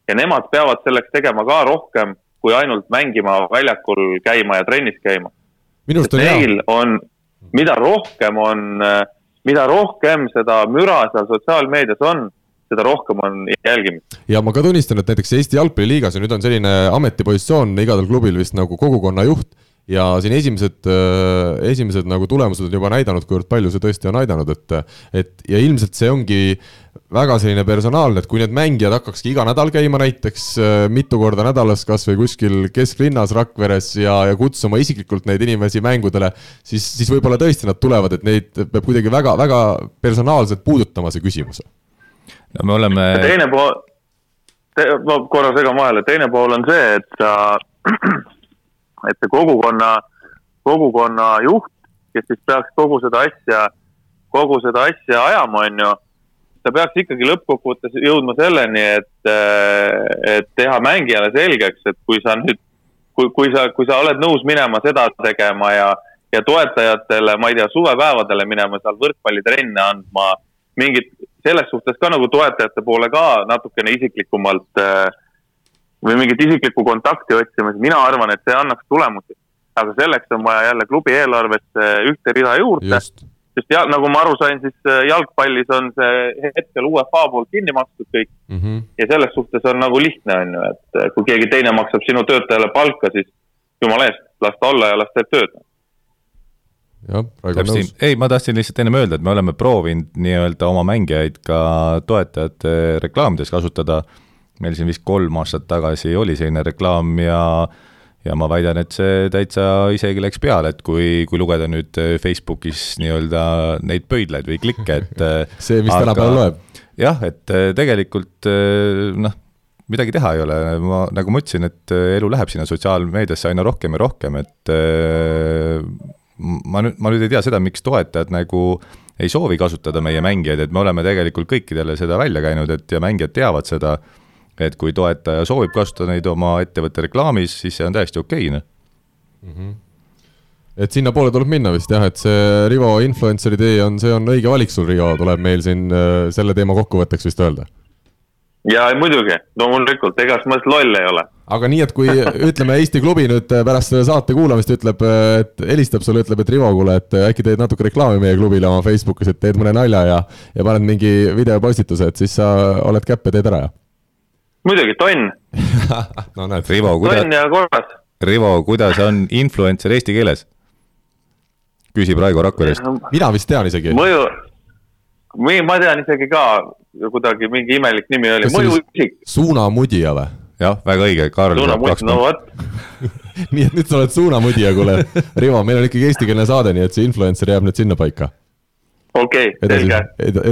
ja nemad peavad selleks tegema ka rohkem, kui ainult mängima, väljakul käima ja trennis käima. Neil hea. on, mida rohkem on, äh, mida rohkem seda müra seal sotsiaalmeedias on seda rohkem on jälgimist. ja ma ka tunnistan, et näiteks Eesti jalgpalliliigas ja nüüd on selline ametipositsioon igadel klubil vist nagu kogukonnajuht ja siin esimesed, äh, esimesed nagu tulemused on juba näidanud, kuivõrd palju see tõesti on aidanud, et et ja ilmselt see ongi väga selline personaalne, et kui need mängijad hakkakski iga nädal käima näiteks äh, mitu korda nädalas kasvõi kuskil kesklinnas Rakveres ja, ja kutsuma isiklikult neid inimesi mängudele, siis, siis võib-olla tõesti nad tulevad, et neid peab kuidagi väga-väga personaalselt puudutama, see küsimus. No me oleme. teine pool te,, ma korra segan vahele, teine pool on see, et sa, *clears throat* et see kogukonna, kogukonna juht, kes siis peaks kogu seda asja, kogu seda asja ajama, on ju ta peaks ikkagi lõppkokkuvõttes jõudma selleni, et, et teha mängijale selgeks, et kui sa nüüd, kui, kui sa, kui sa oled nõus minema seda tegema ja, ja toetajatele, ma ei tea, suvepäevadele minema seal võrkpallitrenne andma, mingit, selles suhtes ka nagu toetajate poole ka natukene isiklikumalt või mingit isiklikku kontakti otsima, siis mina arvan, et see annaks tulemusi. aga selleks on vaja jälle klubi eelarvesse ühte rida juurde sest ja nagu ma aru sain, siis äh, jalgpallis on see hetkel UEFA poolt kinni makstud kõik mm. -hmm. ja selles suhtes on nagu lihtne, on ju, et äh, kui keegi teine maksab sinu töötajale palka, siis jumala eest, las ta olla ja las teeb tööd. Jah, on nõus. ei, ma tahtsin lihtsalt ennem öelda, et me oleme proovinud nii-öelda oma mängijaid ka toetajate reklaamides kasutada. meil siin vist kolm aastat tagasi oli selline reklaam ja ja ma väidan, et see täitsa isegi läks peale, et kui, kui lugeda nüüd äh, Facebookis nii-öelda neid pöidlaid või klikke, et *laughs* äh, see, mis tänapäeval loeb. jah, et äh, tegelikult noh, midagi teha ei ole, ma, nagu ma ütlesin, et elu läheb sinna sotsiaalmeediasse aina rohkem ja rohkem, et ma nüüd, ma nüüd ei tea seda, miks toetajad nagu ei soovi kasutada meie mängijaid, et me oleme tegelikult kõikidele seda välja käinud, et ja mängijad teavad seda et kui toetaja soovib kasutada neid oma ettevõtte reklaamis, siis see on täiesti okei, noh mm -hmm. et sinnapoole tuleb minna vist jah, et see Rivo influencer'i tee on, see on õige valik sul, Rivo, tuleb meil siin äh, selle teema kokkuvõtteks vist öelda. Ja muidugi, loomulikult, ega siis mõttes loll ei ole. aga nii, et kui *laughs* ütleme, Eesti klubi nüüd äh, pärast selle saate kuulamist ütleb, äh, et helistab sulle, ütleb, et Rivo, kuule, et äkki teed natuke reklaami meie klubile oma Facebookis, et teed mõne nalja ja, ja paned mingi videopostituse, et siis sa oled käpp ja teed ära ja muidugi, tonn *laughs* no näed, Rivo, kuidas. tonn ja korras. Rivo, kuidas on influencer eesti keeles? küsib Raigo Rakverest. mina vist tean isegi. mõju, ma tean isegi ka, kuidagi mingi imelik nimi oli, mõjuisik. suunamudija või? jah, väga õige, Karl. suunamudija, no vot *laughs* nii et nüüd sa oled suunamudija, kuule. Rivo, meil on ikkagi eestikeelne saade, nii et see influencer jääb nüüd sinnapaika. okei okay,, selge.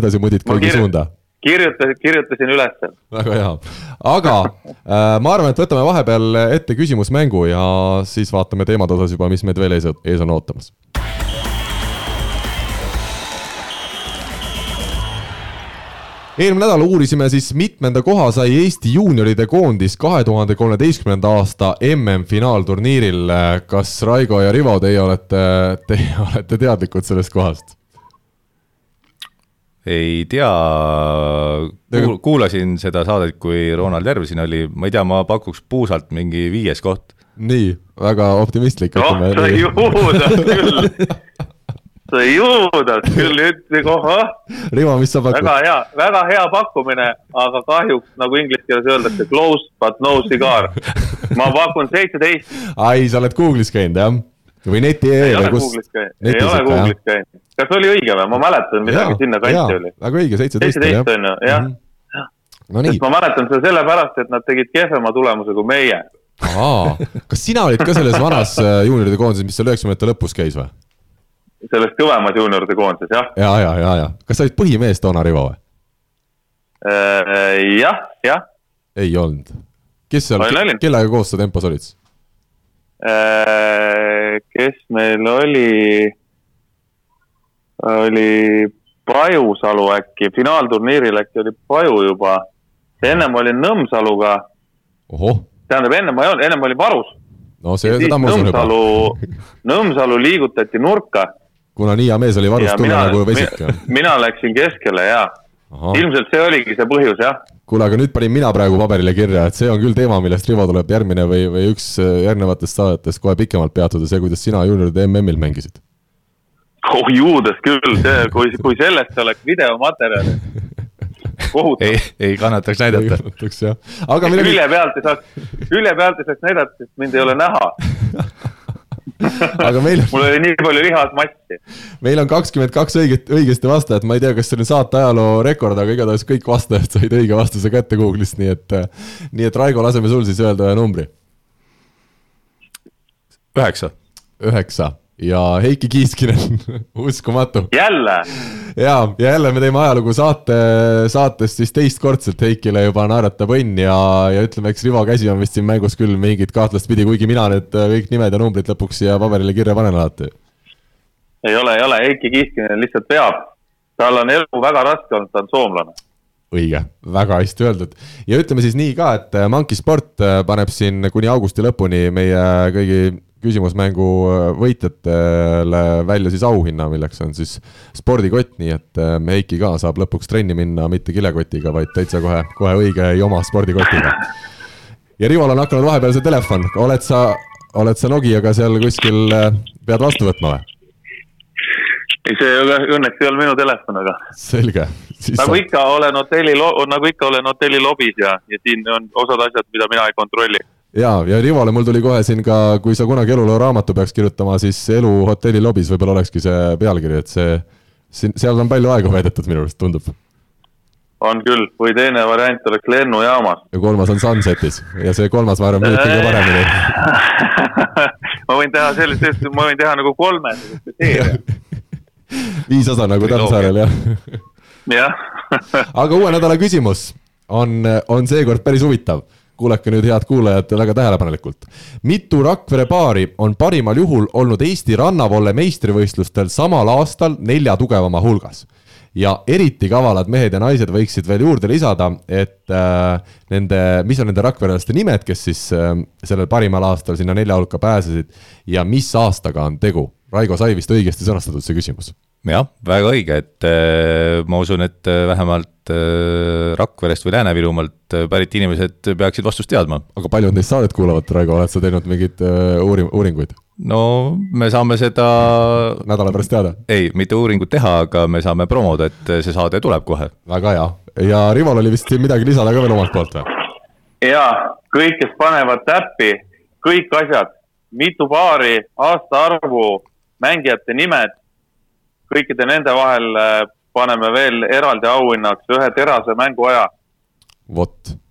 edasi mudid kõigi suunda kirjutasin, kirjutasin ülesse. väga hea, aga äh, ma arvan, et võtame vahepeal ette küsimusmängu ja siis vaatame teemade osas juba, mis meid veel ees, ees on ootamas. Eelmine nädal uurisime siis, mitmenda koha sai Eesti juunioride koondis kahe tuhande kolmeteistkümnenda aasta MM-finaalturniiril. kas Raigo ja Rivo, teie olete, teie *laughs* olete teadlikud sellest kohast? ei tea, kuul-, kuulasin seda saadet, kui Ronald Järv siin oli, ma ei tea, ma pakuks puusalt mingi viies koht. nii, väga optimistlik. noh, sa juudad küll *laughs* sa juudad küll, ütlesin ahah. Rivo, mis sa pakud? väga hea, väga hea pakkumine, aga kahjuks nagu inglise keeles öeldakse, close but no cigar. ma pakun seitseteist. ai, sa oled Google'is käinud, jah? või neti e või kus? ei ole Google'is käinud. kas oli õige või, ma mäletan midagi sinna kanti oli. väga õige, seitseteist. seitseteist on ju, jah mm. -hmm. No sest ma mäletan seda sellepärast, et nad tegid kehvema tulemuse kui meie. kas sina olid ka selles vanas äh, juunioride koondises, mis seal üheksakümnendate lõpus käis või? Selles kõvemas juunioride koondises, jah. ja, ja, ja, ja, kas sa olid põhimees toona, Rivo või? Äh, jah, jah. ei olnud. kes seal, kellega koos sa tempos olid? Äh, kes meil oli, oli Pajusalu äkki, finaalturniiril äkki oli Paju juba. ennem olin Nõmsaluga. tähendab, ennem ma ei olnud, ennem olin Varus. no see, seda ma usun juba. Nõmsalu liigutati nurka. Kuna nii hea mees oli Varus tulla nagu vesik. *laughs* mina läksin keskele ja ilmselt see oligi see põhjus, jah kuule, aga nüüd panin mina praegu paberile kirja, et see on küll teema, millest Rivo tuleb järgmine või, või üks äh, järgnevatest saadetest kohe pikemalt peatuda, see, kuidas sina juunioride MM-il mängisid. oh juudes küll, see, *laughs* kui, kui sellest oleks videomaterjali *laughs* ei, ei kannataks näidata. ei kannataks jah, aga millegi. külje pealt ei saaks, külje pealt ei saaks näidata, sest mind ei ole näha *laughs* aga meil on. mul oli nii palju lihasmassi. meil on kakskümmend kaks õiget, õigesti vastajat, ma ei tea, kas see on saate ajaloo rekord, aga igatahes kõik vastajad said õige vastuse kätte Google'ist, nii et. nii et Raigo, laseme sul siis öelda ühe numbri. üheksa. üheksa ja Heiki Kiiskinen *laughs* uskumatu. jälle? ja, ja jälle me teeme ajalugu saate, saates siis teistkordselt Heikile juba naeratab õnn ja, ja ütleme, eks Rivo käsi on vist siin mängus küll mingit kahtlast pidi, kuigi mina need kõik nimed ja numbrid lõpuks siia paberile kirja panen alati. ei ole, ei ole, Heiki Kiiskinen lihtsalt peab. tal on elu väga raske olnud, ta on soomlane õige, väga hästi öeldud. ja ütleme siis nii ka, et Monkey Sport paneb siin kuni augusti lõpuni meie kõigi küsimusmängu äh, võitjatele välja siis auhinna, milleks on siis spordikott, nii et äh, Heiki ka saab lõpuks trenni minna mitte kilekotiga, vaid täitsa kohe, kohe õige joma spordikotiga. ja Rival on hakanud vahepeal see telefon, oled sa, oled sa Nokiaga seal kuskil, äh, pead vastu võtma või? ei, see õnneks ei olnud minu telefon, aga. selge. nagu ikka olen hotelli, nagu ikka olen hotelli lobis ja, ja siin on osad asjad, mida mina ei kontrolli ja, ja Rivole mul tuli kohe siin ka, kui sa kunagi eluloo raamatu peaks kirjutama, siis Elu hotelli lobis võib-olla olekski see pealkiri, et see, siin, seal on palju aega veedetud minu arust, tundub. on küll, või teine variant oleks lennujaamas. ja kolmas on Sunsetis ja see kolmas, ma arvan, mõjub kõige paremini *laughs* ma võin teha sellist, ma võin teha nagu kolme sellist *laughs* seeria viis osa nagu Tammsaarel, jah. jah aga uue nädala küsimus on, on seekord päris huvitav kuulake nüüd, head kuulajad, väga tähelepanelikult. mitu Rakvere paari on parimal juhul olnud Eesti rannavolle meistrivõistlustel samal aastal nelja tugevama hulgas? ja eriti kavalad mehed ja naised võiksid veel juurde lisada, et äh, nende, mis on nende rakverelaste nimed, kes siis äh, sellel parimal aastal sinna nelja hulka pääsesid ja mis aastaga on tegu? Raigo, sai vist õigesti sõnastatud see küsimus? Jah, väga õige, et äh, ma usun, et äh, vähemalt äh, Rakverest või Lääne-Virumaalt pärit inimesed peaksid vastust teadma. aga palju on teist saadet kuulavat, Raigo, oled sa teinud mingeid uuring-, uuringuid? no me saame seda. nädala pärast teada? ei, mitte uuringut teha, aga me saame promoda, et see saade tuleb kohe. väga hea, ja Rival oli vist midagi lisada ka veel omalt poolt või? jaa, kõik, kes panevad täppi, kõik asjad, mitu paari, aastaarvu, mängijate nimed kõikide nende vahel äh, paneme veel eraldi auhinnaks ühe terase mänguaja.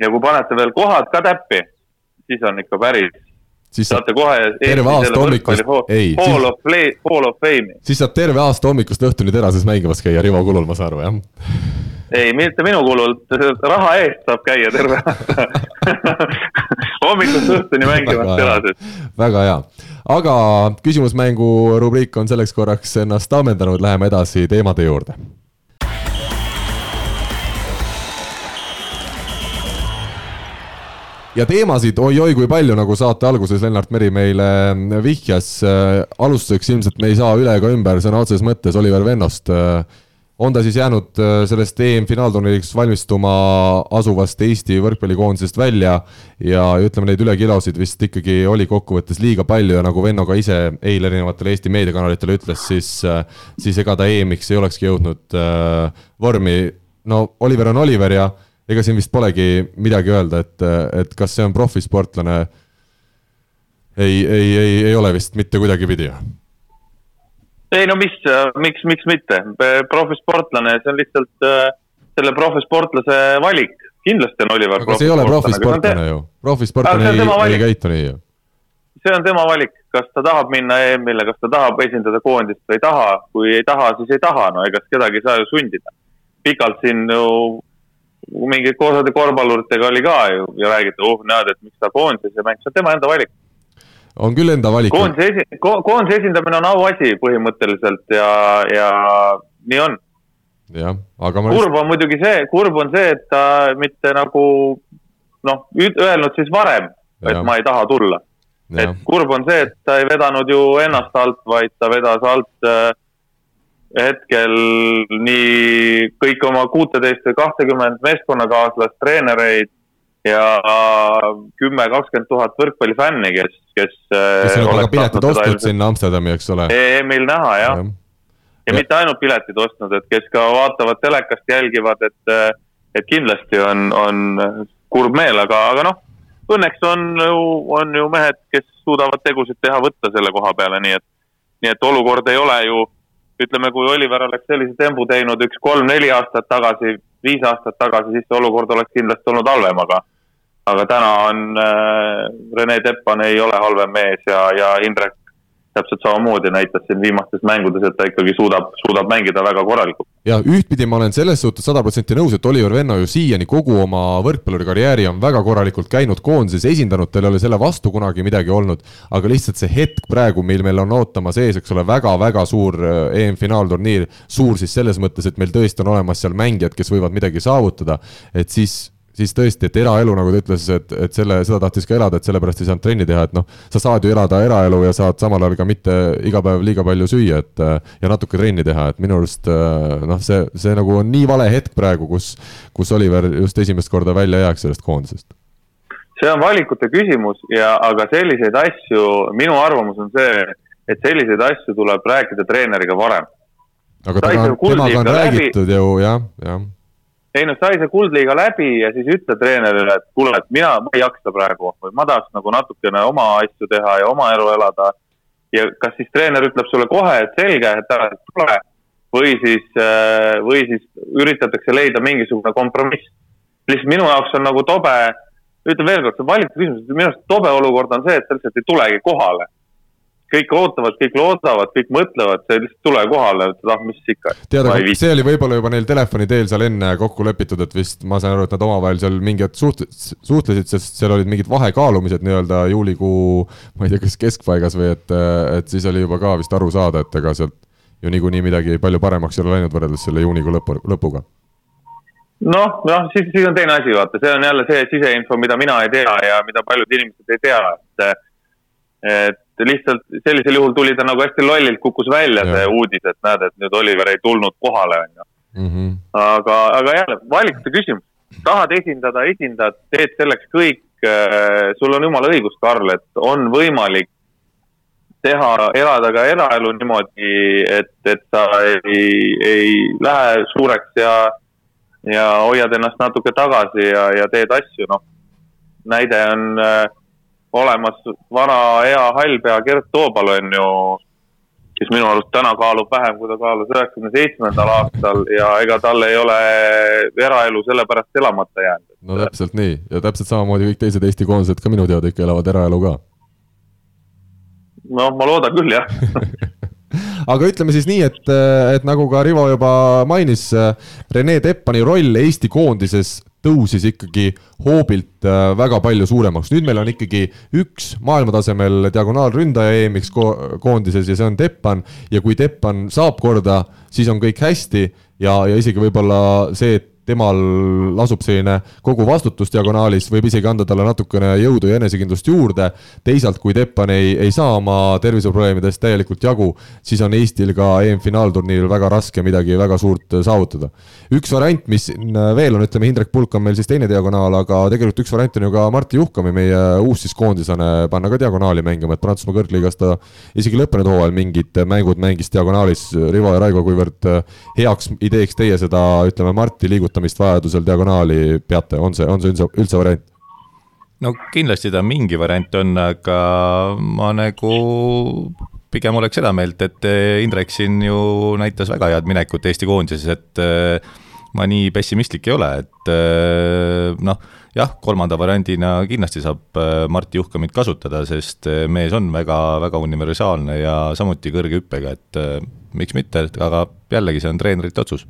ja kui panete veel kohad ka täppi, siis on ikka päris. siis saate kohe. terve aasta hommikust, ei. Hall of, Hall of Fame'i. siis saab terve aasta hommikust õhtuni terases mängimas käia Rivo kulul, ma saan aru, jah? Ei, mitte minu kulul, raha eest saab käia terve aasta. *laughs* Hommikust õhtuni mängimas terases. väga hea. Aga küsimusmängu rubriik on selleks korraks ennast ammendanud, läheme edasi teemade juurde. Ja teemasid oi-oi kui palju, nagu saate alguses Lennart Meri meile vihjas. alustuseks ilmselt me ei saa üle ega ümber sõna otseses mõttes Oliver Vennost on ta siis jäänud äh, sellest EM-finaalturniiriks valmistuma asuvast Eesti võrkpallikoondisest välja ja ütleme, neid ülekilosid vist ikkagi oli kokkuvõttes liiga palju ja nagu Venno ka ise eile erinevatele Eesti meediakanalitele ütles, siis, äh, siis ega ta EM-iks ei olekski jõudnud äh, vormi. no Oliver on Oliver ja ega siin vist polegi midagi öelda, et, et kas see on profisportlane. ei, ei, ei, ei ole vist mitte kuidagipidi ei no mis, miks, miks mitte, profisportlane, see on lihtsalt äh, selle profisportlase valik, kindlasti on Oliver. aga see ei ole profisportlane ju, profisportlane ei, ei käitu nii ju. see on tema valik, kas ta tahab minna EM-ile, kas ta tahab esindada koondist või ei taha, kui ei taha, siis ei taha, no ega kedagi ei saa ju sundida. pikalt siin ju mingi osade korvpalluritega oli ka ju ja räägiti, oh näed, et miks ta koondises ei mängi, see on tema enda valik on küll enda valik. koondise esi-, koondise esindamine on auasi põhimõtteliselt ja, ja nii on. jah, aga ma. kurb on muidugi see, kurb on see, et ta mitte nagu noh, öelnud siis varem, et ma ei taha tulla. et kurb on see, et ta ei vedanud ju ennast alt, vaid ta vedas alt äh, hetkel nii kõik oma kuuteteist või kahtekümmend meeskonnakaaslast, treenereid ja kümme, kakskümmend tuhat võrkpallifänni, kes, kes. kes on juba ka piletid ostnud sinna Amsterdami, eks ole. EM-il näha jah ja. ja mitte ainult piletid ostnud, et kes ka vaatavad telekast, jälgivad, et, et kindlasti on, on kurb meel, aga, aga noh, õnneks on ju, on ju mehed, kes suudavad tegusid teha, võtta selle koha peale, nii et, nii et olukord ei ole ju, ütleme, kui Oliver oleks sellise tembu teinud üks kolm-neli aastat tagasi, viis aastat tagasi, siis see olukord oleks kindlasti olnud halvem, aga aga täna on äh, Rene Teppan ei ole halvem mees ja, ja Indrek täpselt samamoodi näitas siin viimastes mängudes, et ta ikkagi suudab, suudab mängida väga korralikult. Ja ühtpidi ma olen selles suhtes sada protsenti nõus, et Oliver Venno ju siiani kogu oma võrkpallurikarjääri on väga korralikult käinud koondises, esindanud, tal ei ole selle vastu kunagi midagi olnud. aga lihtsalt see hetk praegu, mil meil on ootamas ees, eks ole väga,, väga-väga suur äh, EM-finaalturniir, suur siis selles mõttes, et meil tõesti on olemas seal mängijad, kes võivad midagi saavutada, et siis siis tõesti, et eraelu, nagu ta ütles, et, et selle, seda tahtis ka elada, et sellepärast ei saanud trenni teha, et noh, sa saad ju elada eraelu ja saad samal ajal ka mitte iga päev liiga palju süüa, et ja natuke trenni teha, et minu arust noh, see, see nagu on nii vale hetk praegu, kus, kus Oliver just esimest korda välja jääks sellest koondisest. see on valikute küsimus ja, aga selliseid asju, minu arvamus on see, et selliseid asju tuleb rääkida treeneriga varem. aga temaga, on räägitud läbi... ju jah, jah ei no sai see kuldliiga läbi ja siis ütle treenerile, et kuule, et mina, ma ei jaksa praegu või ma tahaks nagu natukene oma asju teha ja oma elu elada. ja kas siis treener ütleb sulle kohe, et selge, et ära tule või siis, äh, või siis üritatakse leida mingisugune kompromiss. lihtsalt minu jaoks on nagu tobe, ütlen veel kord, see valiku küsimus, minu arust tobe olukord on see, et sa lihtsalt ei tulegi kohale kõik ootavad, kõik loodavad, kõik mõtlevad, sa lihtsalt tule kohale, ütled, ah, mis ikka. tead, aga see oli võib-olla juba neil telefoni teel seal enne kokku lepitud, et vist ma saan aru, et nad omavahel seal mingi hetk suht-, suhtlesid, sest seal olid mingid vahekaalumised nii-öelda juulikuu, ma ei tea, kas keskpaigas või et, et siis oli juba ka vist aru saada, et ega sealt ju niikuinii midagi palju paremaks ei ole läinud võrreldes selle juunikuu lõpu, lõpuga noh, noh siis, siis on teine asi, vaata, see on jälle see siseinfo, mida mina ei tea ja mida paljud inimesed ei tea, et et lihtsalt sellisel juhul tuli ta nagu hästi lollilt kukkus välja ja. see uudis, et näed, et nüüd Oliver ei tulnud kohale, on ju. Mhm. aga, aga jälle valikute küsimus, tahad esindada, esindad, teed selleks kõik. Äh, sul on jumala õigus, Karl, et on võimalik teha, elada ka eraelu niimoodi, et, et sa ei, ei lähe suureks ja, ja hoiad ennast natuke tagasi ja, ja teed asju, noh. näide on äh, olemas vana hea hallpea Gert Toobal on ju, kes minu arust täna kaalub vähem, kui ta kaalus üheksakümne seitsmendal aastal ja ega tal ei ole eraelu sellepärast elamata jäänud. no täpselt nii ja täpselt samamoodi kõik teised Eesti koondised ka minu teada ikka elavad eraelu ka. noh, ma loodan küll, jah *laughs* aga ütleme siis nii, et, et nagu ka Rivo juba mainis, Rene Teppani roll Eesti koondises tõusis ikkagi hoobilt äh, väga palju suuremaks, nüüd meil on ikkagi üks maailmatasemel diagonaalründaja EM-iks ko koondises ja see on Teppan. Ja kui Teppan saab korda, siis on kõik hästi. Ja, ja isegi võib-olla see, et temal lasub selline kogu vastutus diagonaalis, võib isegi anda talle natukene jõudu ja enesekindlust juurde. teisalt, kui Teppan ei, ei saa oma terviseprobleemidest täielikult jagu, siis on Eestil ka EM-finaalturniiril väga raske midagi väga suurt saavutada. üks variant, mis veel on, ütleme, Indrek Pulk on meil siis teine diagonaal, aga tegelikult üks variant on ju ka Martti Juhkami, meie uus siis koondislane, panna ka diagonaali mängima, et Prantsusmaa kõrgliigas ta isegi lõppenud hooajal mingid mängud mängis diagonaalis, Rivo ja Raigo, kuivõrd heaks ideeks teie seda, ütleme, Marti liigutamist kasutamist vajadusel diagonaali peate, on see, on see üldse, üldse variant? no kindlasti ta mingi variant on, aga ma nagu pigem oleks seda meelt, et eh, Indrek siin ju näitas väga head minekut Eesti koondises, et eh, ma nii pessimistlik ei ole, et eh, noh, jah, kolmanda variandina kindlasti saab Martti Juhkamit kasutada, sest mees on väga, väga universaalne ja samuti kõrge hüppega, et miks mitte, aga jällegi, see on treenerite otsus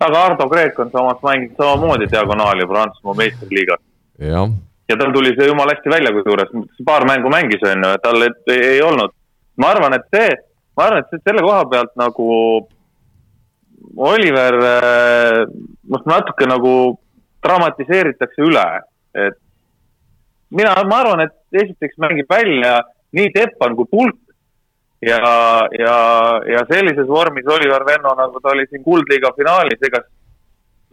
aga Ardo Kreek on samas mänginud samamoodi diagonaali Prantsusmaa meistriliigas. ja tal tuli see jumala hästi välja, kusjuures paar mängu mängis, on ju, tal ei, ei olnud. ma arvan, et see, ma arvan, et selle koha pealt nagu Oliver, noh natuke nagu dramatiseeritakse üle, et mina, ma arvan, et esiteks mängib välja nii Teppan kui Pulk ja, ja, ja sellises vormis Oliver Venno, nagu ta oli siin Kuldliiga finaalis, ega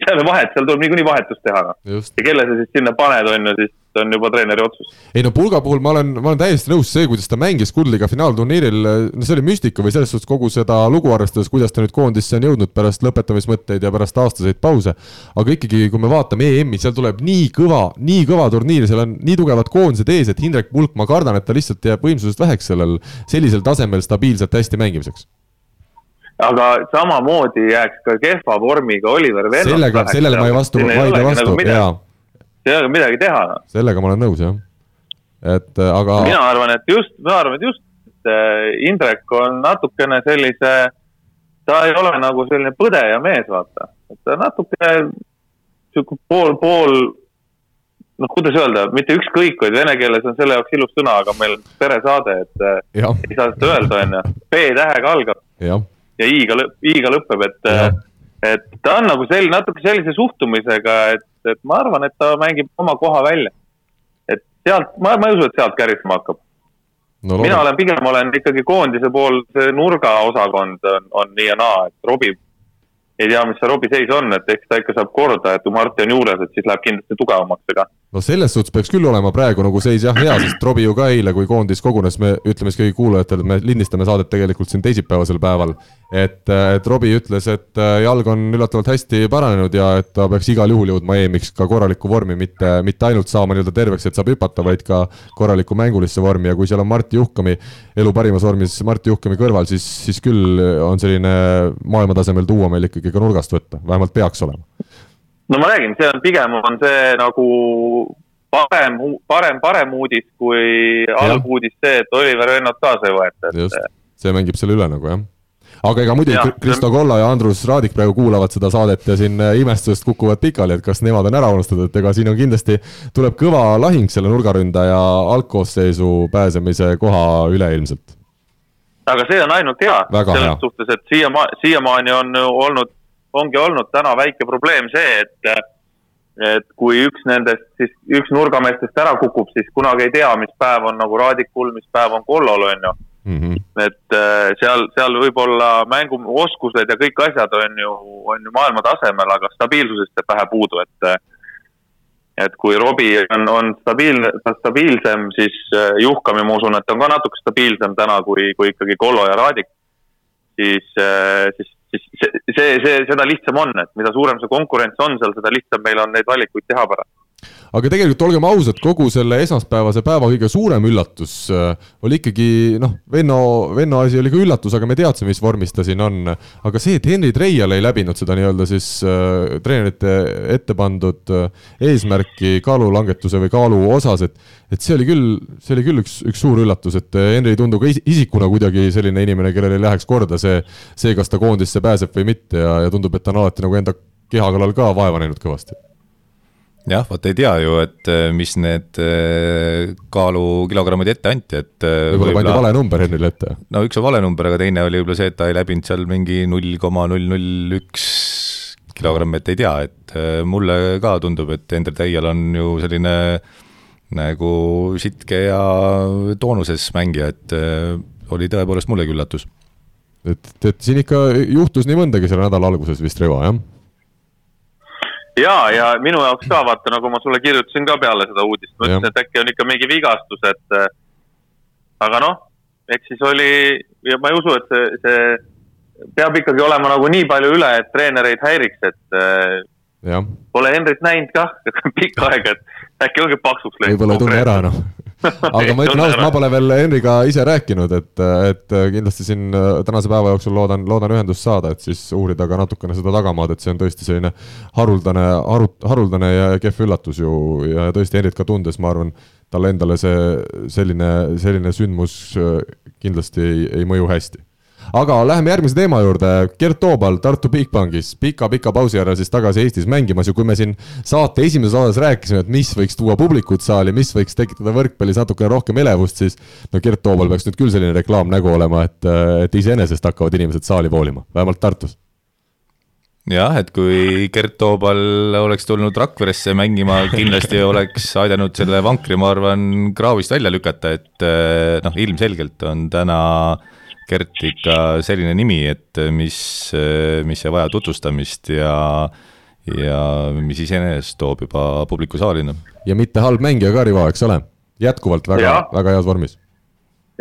seal on vahet, seal tuleb niikuinii vahetust teha, noh. ja kelle sa siis sinna paned, on ju, siis on juba treeneri otsus. ei no Pulga puhul ma olen, ma olen täiesti nõus, see, kuidas ta mängis Kuldliiga finaalturniiril, no see oli müstika või selles suhtes kogu seda lugu arvestades, kuidas ta nüüd koondisse on jõudnud pärast lõpetamismõtteid ja pärast aastaseid pause. aga ikkagi, kui me vaatame EM-i, seal tuleb nii kõva, nii kõva turniir, seal on nii tugevad koondised ees, et Hindrek Pulk, ma kardan, et ta lihtsalt jääb võimsusest väheks sellel, sellisel tasemel stabiilselt hästi mängimiseks aga samamoodi jääks ka kehva vormiga Oliver Venno. sellega, sellele ma ei vastu, vaidle vastu nagu, jaa. ei ole midagi teha no.. sellega ma olen nõus, jah. et äh, aga. mina arvan, et just, ma arvan, et just äh, Indrek on natukene sellise, ta ei ole nagu selline põdeja mees, vaata. et ta natuke sihuke pool, pool, noh, kuidas öelda, mitte ükskõik, vaid vene keeles on selle jaoks ilus sõna, aga meil on peresaade, et äh, ja. ei saa seda öelda, on ju. B-tähega algab. jah ja I-ga lõpp, I-ga lõpeb, et, et ta on nagu sel-, natuke sellise suhtumisega, et, et ma arvan, et ta mängib oma koha välja. et sealt, ma, ma ei usu, et sealt kärisema hakkab no,. mina olen, pigem olen ikkagi koondise pool, see nurgaosakond on, on nii ja naa, et robib ei tea, mis see Robbie seis on, et eks ta ikka saab korda, et kui Marti on juures, et siis läheb kindlasti tugevamaks, ega. No selles suhtes peaks küll olema praegu nagu seis jah hea, sest Robbie ju ka eile, kui koondis kogunes, me ütleme siis kõigi kuulajatele, et me lindistame saadet tegelikult siin teisipäevasel päeval. et, et Robbie ütles, et äh, jalg on üllatavalt hästi paranenud ja et ta peaks igal juhul jõudma EM-iks ka korralikku vormi, mitte, mitte ainult saama nii-öelda terveks, et saab hüpata, vaid ka korralikku mängulisse vormi ja kui seal on Marti Juhkami, elu parimas vormis Marti Juhkami kõrval, siis, siis küll on selline maailmatasemel duo meil ikkagi ka nurgast võtta, vähemalt peaks olema. No ma räägin, see on pigem on see nagu parem, parem, parem uudis kui halb uudis see, et Oliver Vennot kaasa ei võeta, et. just, see mängib selle üle nagu jah aga ega muidugi Kristo Kolla ja Andrus Raadik praegu kuulavad seda saadet ja siin äh, imestusest kukuvad pikali, et kas nemad on ära unustatud, et ega siin on kindlasti, tuleb kõva lahing selle nurgaründaja algkoosseisu pääsemise koha üle ilmselt aga see on ainult hea Väga selles hea. suhtes, et siiamaani, siiamaani on olnud, ongi olnud täna väike probleem see, et et kui üks nendest, siis üks nurgameestest ära kukub, siis kunagi ei tea, mis päev on nagu Raadikul, mis päev on Kollol, on ju mm. -hmm. et äh, seal, seal võib-olla mänguoskused ja kõik asjad on ju, on ju maailma tasemel, aga stabiilsusest jääb vähe puudu, et et kui Robbie on, on stabiilne, stabiilsem, siis äh, Juhkami ma usun, et on ka natuke stabiilsem täna kui, kui ikkagi Kollo ja Raadik. siis, äh, siis, siis see, see, see, seda lihtsam on, et mida suurem see konkurents on seal, seda lihtsam meil on neid valikuid teha pärast aga tegelikult olgem ausad, kogu selle esmaspäevase päeva kõige suurem üllatus äh, oli ikkagi noh, Venno, Venno asi oli ka üllatus, aga me teadsime, mis vormis ta siin on. aga see, et Henri Treial ei läbinud seda nii-öelda siis äh, treenerite ette pandud äh, eesmärki kaalulangetuse või kaalu osas, et et see oli küll, see oli küll üks, üks suur üllatus, et äh, Henri ei tundu ka isikuna kuidagi selline inimene, kellel ei läheks korda see, see, kas ta koondisse pääseb või mitte ja, ja tundub, et ta on alati nagu enda keha kallal ka vaeva näinud kõvasti jah, vot ei tea ju, et äh, mis need äh, kaalukilogrammid ette anti, et äh, võib-olla pandi vale number Henrile ette? no üks on vale number, aga teine oli võib-olla see, et ta ei läbinud seal mingi null koma null null üks kilogrammi, et ei tea, et mulle ka tundub, et Ender Teial on ju selline nagu sitke ja toonuses mängija, et oli tõepoolest mullegi üllatus. et, et siin ikka juhtus nii mõndagi selle nädala alguses vist, Rivo, jah? Ja, ja minu jaoks ka vaata, nagu ma sulle kirjutasin ka peale seda uudist, ma ütlesin, et äkki on ikka mingi vigastus, et äh, aga noh, eks siis oli ja ma ei usu, et see, see peab ikkagi olema nagu nii palju üle, et treenereid häiriks, et äh, ja. pole Henrit näinud kah *laughs* pikka aega, et äkki ongi paksuks läinud. võib-olla ei tunne ära, noh aga ma ütlen ausalt, ma pole veel Henriga ise rääkinud, et, et kindlasti siin äh, tänase päeva jooksul loodan, loodan ühendust saada, et siis uurida ka natukene seda tagamaad, et see on tõesti selline haruldane, haru-, haruldane ja kehv üllatus ju. Ja tõesti Henrit ka tundes, ma arvan, talle endale see selline, selline sündmus äh, kindlasti ei, ei mõju hästi aga läheme järgmise teema juurde, Gert Toobal Tartu Bigbankis pika-pika pausi järel siis tagasi Eestis mängimas ja kui me siin saate esimeses osas rääkisime, et mis võiks tuua publikut saali, mis võiks tekitada võrkpallis natukene rohkem elevust, siis no Gert Toobal peaks nüüd küll selline reklaamnägu olema, et, et iseenesest hakkavad inimesed saali voolima, vähemalt Tartus. Jah, et kui Gert Toobal oleks tulnud Rakveresse mängima, kindlasti oleks aidanud selle vankri, ma arvan, kraavist välja lükata, et noh, ilmselgelt on täna äh, Gert ikka selline nimi, et mis, mis ei vaja tutvustamist ja ja mis iseenesest toob juba publiku saali. Noh. ja mitte halb mängija ka, Rivo, eks ole? jätkuvalt väga, väga heas vormis.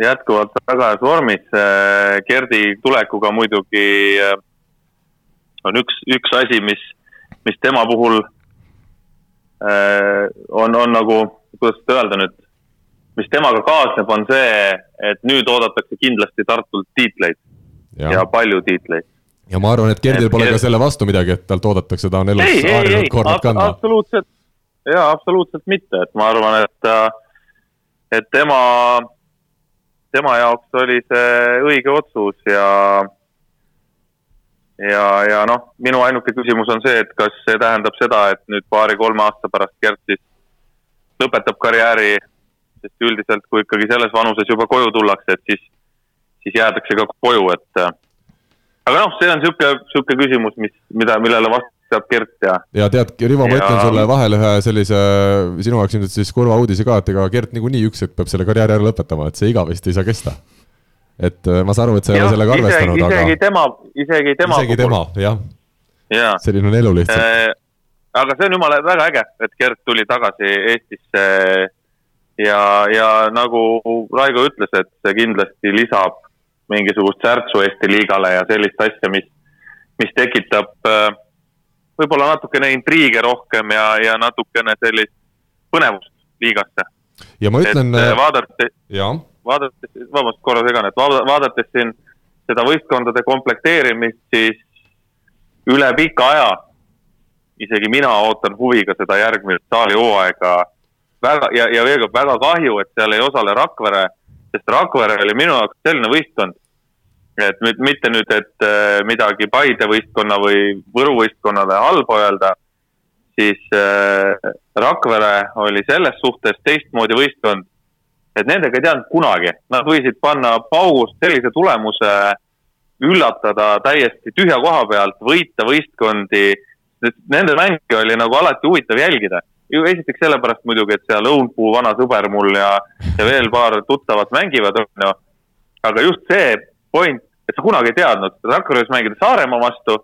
jätkuvalt väga heas vormis. Gerdi tulekuga muidugi on üks, üks asi, mis, mis tema puhul on, on nagu, kuidas seda öelda nüüd mis temaga kaasneb, on see, et nüüd oodatakse kindlasti Tartult tiitleid ja, ja palju tiitleid. ja ma arvan, et Gerdil pole ka selle vastu midagi, et talt oodatakse, ta on elus harjunud kordad kandma. absoluutselt, jaa, absoluutselt mitte, et ma arvan, et, et tema, tema jaoks oli see õige otsus ja ja, ja noh, minu ainuke küsimus on see, et kas see tähendab seda, et nüüd paari-kolme aasta pärast Gert siis lõpetab karjääri sest üldiselt, kui ikkagi selles vanuses juba koju tullakse, et siis, siis jäädakse ka koju, et. Äh, aga noh, see on sihuke, sihuke küsimus, mis, mida, millele vastab Gert ja. ja tead, Rivo, ma ütlen sulle vahele ühe sellise sinu jaoks ilmselt siis kurva uudise ka, et ega Gert niikuinii üks hetk peab selle karjääri ära lõpetama, et see igavesti ei saa kesta. et äh, ma saan aru, et sa ei ole sellega arvestanud, aga. isegi tema, isegi tema. isegi tema, jah ja.. selline on elu lihtsalt äh,. aga see on jumala väga äge, et Gert tuli tagasi Eestisse ja, ja nagu Raigo ütles, et see kindlasti lisab mingisugust särtsu Eesti liigale ja sellist asja, mis, mis tekitab äh, võib-olla natukene intriige rohkem ja, ja natukene sellist põnevust liigasse. ja ma ütlen. Äh, vaadates, vaadates, vabandust, korra segan, et vaadates siin seda võistkondade komplekteerimist, siis üle pika aja isegi mina ootan huviga seda järgmist saali hooaega väga ja, ja veel kord väga kahju, et seal ei osale Rakvere, sest Rakvere oli minu jaoks selline võistkond, et nüüd mitte nüüd, et äh, midagi Paide võistkonna või Võru võistkonnale halba öelda, siis äh, Rakvere oli selles suhtes teistmoodi võistkond, et nendega ei teadnud kunagi, nad võisid panna paugust sellise tulemuse, üllatada täiesti tühja koha pealt, võita võistkondi. Nende mänge oli nagu alati huvitav jälgida ju esiteks sellepärast muidugi, et seal Õunpuu vana sõber mul ja, ja veel paar tuttavat mängivad, on ju. aga just see point, et sa kunagi ei teadnud, Rakveres mängida Saaremaa vastu,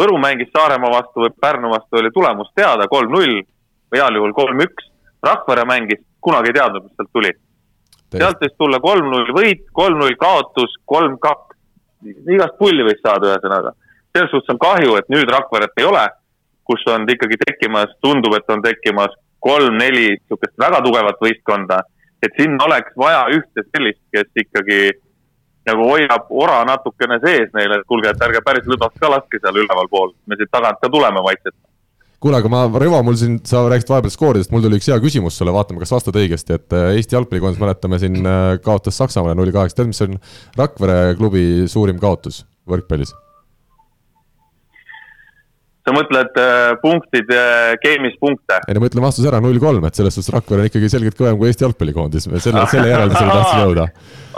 Võru mängis Saaremaa vastu või Pärnu vastu oli tulemus teada, kolm-null heal juhul kolm-üks. Rakvere mängis, kunagi ei teadnud, mis sealt tuli. sealt võis tulla kolm-null võit, kolm-null kaotus, kolm-kaks. igast pulli võis saada, ühesõnaga. selles suhtes on kahju, et nüüd Rakveret ei ole kus on ikkagi tekkimas, tundub, et on tekkimas kolm-neli niisugust väga tugevat võistkonda. et sinna oleks vaja ühte sellist, kes ikkagi nagu hoiab ora natukene sees neile, et kuulge, et ärge päris lõdvaks ka laske seal ülevalpool, me siit tagant ka tuleme vaikselt kuule, aga ma, Rivo, mul siin, sa rääkisid vahepeal skooridest, mul tuli üks hea küsimus sulle, vaatame, kas vastad õigesti, et äh, Eesti jalgpallikoondis, mäletame siin äh, kaotas Saksamaale null kaheksa, tead, mis on Rakvere klubi suurim kaotus võrkpallis? Sa mõtled äh, punktid äh,, game'is punkte? ei no ma ütlen vastuse ära, null kolm, et selles suhtes Rakvere on ikkagi selgelt kõvem kui Eesti jalgpallikoondis, selle, selle järeldusele tahtsin *laughs* jõuda.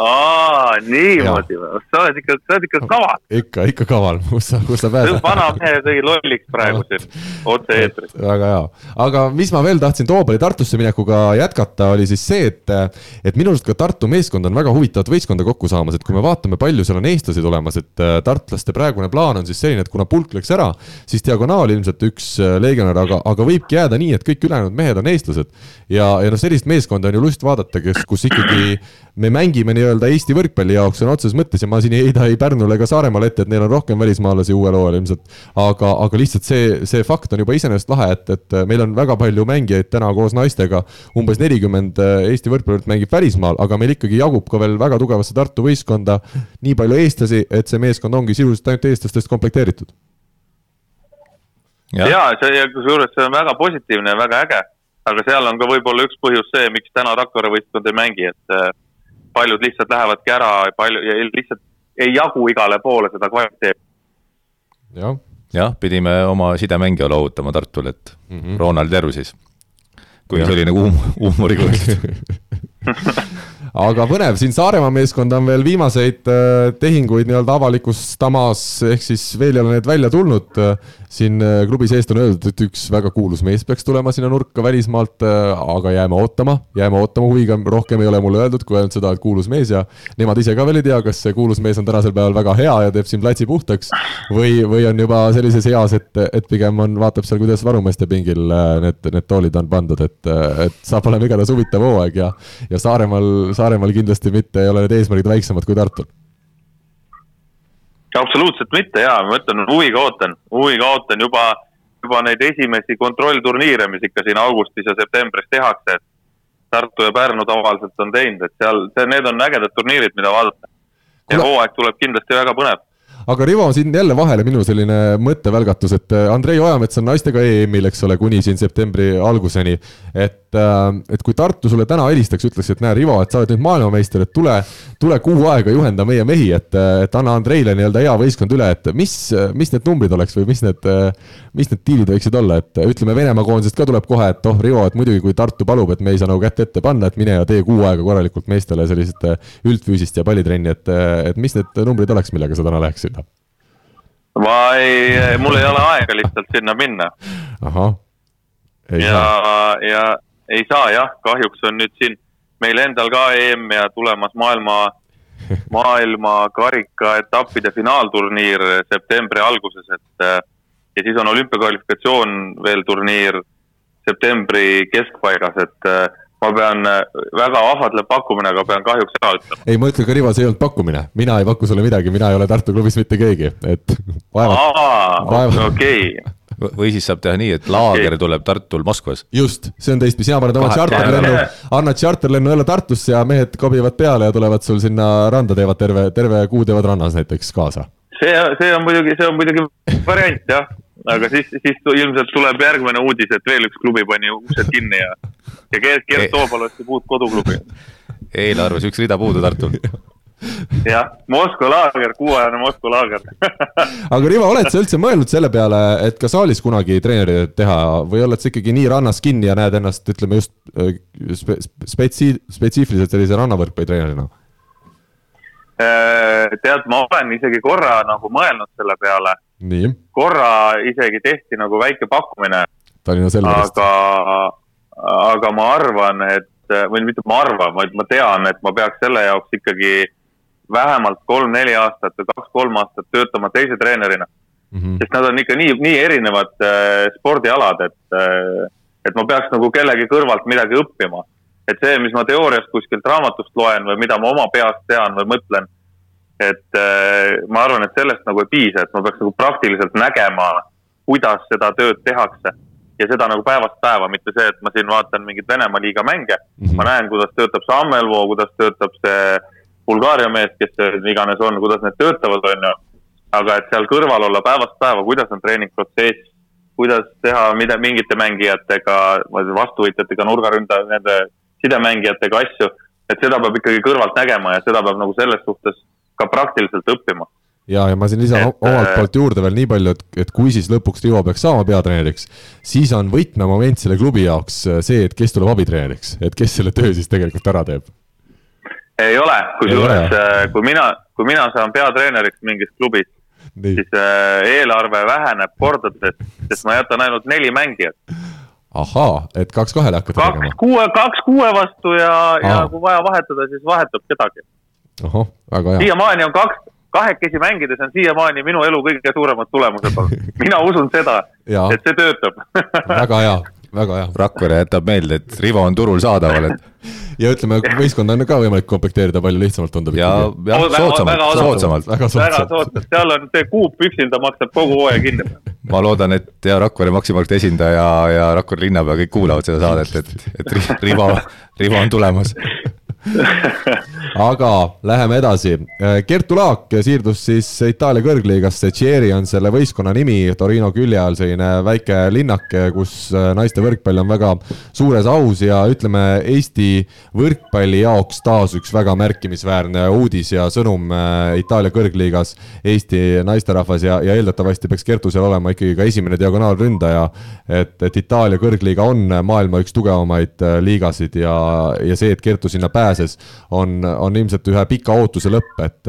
aa, niimoodi või, sa oled ikka, sa oled ikka kaval. ikka, ikka kaval, *laughs* kus sa, kus sa pääsed. vana mehe tegi lolliks praegu siin *laughs* otse-eetris. väga hea, aga mis ma veel tahtsin Toobali Tartusse minekuga jätkata, oli siis see, et, et minu arust ka Tartu meeskond on väga huvitavat võistkonda kokku saamas, et kui me vaatame, palju seal on eestlasi tulemas, et äh, tartlaste praegune plaan on siis selline, et kuna pulk läks ära, siis diagonaal ilmselt üks äh, legionär, aga, aga võibki jääda nii, et kõik ülejäänud mehed on eestlased. ja, ja noh, sellist meeskonda on ju lust vaadata, kes, kus ikkagi me mängime nii-öelda Eesti võrkpalli jaoks sõna otseses mõttes ja ma siin ei heida ei Pärnule ega Saaremaale ette, et neil on rohkem välismaalasi uuel hooajal ilmselt. aga, aga lihtsalt see, see fakt on juba iseenesest lahe, et, et meil on väga palju mängijaid täna koos naistega. umbes nelikümmend äh, Eesti võrkpallurit mängib välismaal, aga meil ikkagi jagub ka veel väga tugevasse Tartu võistkonda nii palju eestlasi, et see meeskond ongi sisuliselt ainult eestlastest komplekteeritud ja, ja see kusjuures see on väga positiivne ja väga äge. aga seal on ka võib-olla üks põhjus see, miks täna Rakvere võistkond ei mängi, et äh, paljud lihtsalt lähevadki ära, palju ja lihtsalt ei jagu igale poole seda kvaliteeti. jah, jah, pidime oma sidemängija lohutama Tartul, et mm -hmm. Ronald Järv siis. kuigi see oli nagu um-, huumoriga *laughs* aga põnev, siin Saaremaa meeskond on veel viimaseid äh, tehinguid nii-öelda avalikus tamas, ehk siis veel ei ole need välja tulnud. Siin äh, klubi seest on öeldud, et üks väga kuulus mees peaks tulema sinna nurka välismaalt, äh, aga jääme ootama, jääme ootama huviga, rohkem ei ole mulle öeldud, kui ainult seda, et kuulus mees ja nemad ise ka veel ei tea, kas see kuulus mees on tänasel päeval väga hea ja teeb siin platsi puhtaks või, või on juba sellises eas, et, et pigem on, vaatab seal, kuidas varumeeste pingil äh, need, need toolid on pandud, et, et saab olema igatahes huvitav hooaeg ja, ja Saaremaal, Saaremaal kindlasti mitte ei ole need eesmärgid väiksemad kui Tartul absoluutselt mitte ja ma ütlen, huviga ootan, huviga ootan juba, juba neid esimesi kontrollturniire, mis ikka siin augustis ja septembris tehakse, et Tartu ja Pärnu tavaliselt on teinud, et seal, need on ägedad turniirid, mida vaadata. ja hooaeg tuleb kindlasti väga põnev aga Rivo, siin jälle vahele minu selline mõttevälgatus, et äh, Andrei Ojamets on naistega EM-il, eks ole, kuni siin septembri alguseni. et, äh, et kui Tartu sulle täna helistaks, ütleks, et näe, Rivo, et sa oled nüüd maailmameister, et tule, tule kuu aega juhenda meie mehi, et, et anna Andreile nii-öelda hea võistkond üle, et mis, mis need numbrid oleks või mis need, mis need diilid võiksid olla, et ütleme, Venemaa koondisest ka tuleb kohe, et oh, Rivo, et muidugi, kui Tartu palub, et me ei saa nagu kätt ette panna, et mine ja tee kuu aega korralikult meestele sellist üldfüüsist ja pallitrenni, et, et mis need numbrid oleks, millega sa täna läheksid? ma ei, mul ei ole aega lihtsalt sinna minna. ahah. ja, ja ei saa jah, kahjuks on nüüd siin meil endal ka EM ja tulemas maailma, *laughs* maailma karikaetappide finaalturniir septembri alguses, et ja siis on olümpiakvalifikatsioon veel turniir septembri keskpaigas, et ma pean, äh, väga ahvatlev pakkumine, aga pean kahjuks ära ütlema. ei, ma ütlen ka, Rivo, see ei olnud pakkumine, mina ei paku sulle midagi, mina ei ole Tartu klubis mitte keegi, et vaevalt. okei või siis saab teha nii, et laager tuleb Tartul Moskvas. just, see on teistpidi, sina paned oma tšarterlennu, annad tšarterlennu jälle Tartusse ja mehed kobivad peale ja tulevad sul sinna randa, teevad terve, terve kuu teevad rannas näiteks kaasa. see, see on muidugi, see on muidugi variant jah, aga siis, siis ilmselt tuleb järgmine uudis, et veel üks klubi pani uksed kinni ja, ja Gert, Gert Toobal ostis uut koduklubi. eelarves üks rida puudu Tartul *laughs* jah, Moskva laager, kuuajane Moskva laager *laughs* aga Rivo, oled sa üldse mõelnud selle peale, et ka saalis kunagi treeneri teha või oled sa ikkagi nii rannas kinni ja näed ennast, ütleme just äh, spe, spetsi-, spetsiifiliselt sellise rannavõrkpallitreenerina? Äh, tead, ma olen isegi korra nagu mõelnud selle peale korra isegi tehti nagu väike pakkumine. Aga, aga ma arvan, et, või mitte ma arvan, vaid ma tean, et ma peaks selle jaoks ikkagi vähemalt kolm-neli aastat või kaks-kolm aastat töötama teise treenerina mm. -hmm. sest nad on ikka nii, nii erinevad äh, spordialad, et äh,, et ma peaks nagu kellegi kõrvalt midagi õppima. et see, mis ma teooriast kuskilt raamatust loen või mida ma oma peast tean või mõtlen et äh, ma arvan, et sellest nagu ei piisa, et ma peaks nagu praktiliselt nägema, kuidas seda tööd tehakse. ja seda nagu päevast päeva, mitte see, et ma siin vaatan mingeid Venemaa liiga mänge mm. -hmm. ma näen, kuidas töötab see Ammelvoo, kuidas töötab see Bulgaaria mees, kes see iganes on, kuidas need töötavad, on ju. aga et seal kõrval olla päevast päeva, kuidas on treeningprotsess, kuidas teha mida, mingite mängijatega, vastuvõtjatega, nurgaründa, nende sidemängijatega asju. et seda peab ikkagi kõrvalt nägema ja seda peab nagu selles suhtes ka praktiliselt õppima ja, ja ma siin lisan et, omalt äh, poolt juurde veel nii palju, et, et kui siis lõpuks Rivo peaks saama peatreeneriks, siis on võtmemoment selle klubi jaoks see, et kes tuleb abitreeneriks, et kes selle töö siis tegelikult ära teeb. Ei ole, kusjuures äh, kui mina, kui mina saan peatreeneriks mingis klubis, siis eelarve väheneb kordades, sest ma jätan ainult neli mängijat. ahaa, et kaks kahele hakkate tegema? kaks kuue, kaks kuue vastu ja, ja kui vaja vahetada, siis vahetab kedagi ohoh, väga hea. siiamaani on kaks, kahekesi mängides on siiamaani minu elu kõige suuremad tulemused olnud. mina usun seda, et see töötab väga hea, väga hea. Rakvere jätab meelde, et Rivo on turul saadaval, et ja ütleme, võistkonda on ka võimalik komplekteerida palju lihtsamalt, tundub ja, ja soodsamalt, soodsamalt. väga soodsamalt, seal on see kuup üksinda maksab kogu hooaja kinni. ma loodan, et ja Rakvere Maximalt esindaja ja Rakvere linnapea kõik kuulavad seda saadet, et, et Rivo, Rivo on tulemas *laughs* aga läheme edasi. Kertu Laak siirdus siis Itaalia kõrgliigasse, Chieri on selle võistkonna nimi, Torino külje all selline väike linnake, kus naiste võrkpall on väga suures aus ja ütleme, Eesti võrkpalli jaoks taas üks väga märkimisväärne uudis ja sõnum äh, Itaalia kõrgliigas. Eesti naisterahvas ja, ja eeldatavasti peaks Kertu seal olema ikkagi ka esimene diagonaalründaja. et, et Itaalia kõrgliiga on maailma üks tugevamaid äh, liigasid ja, ja see, et Kertu sinna pääses pääses, on, on ilmselt ühe pika ootuse lõpp, et,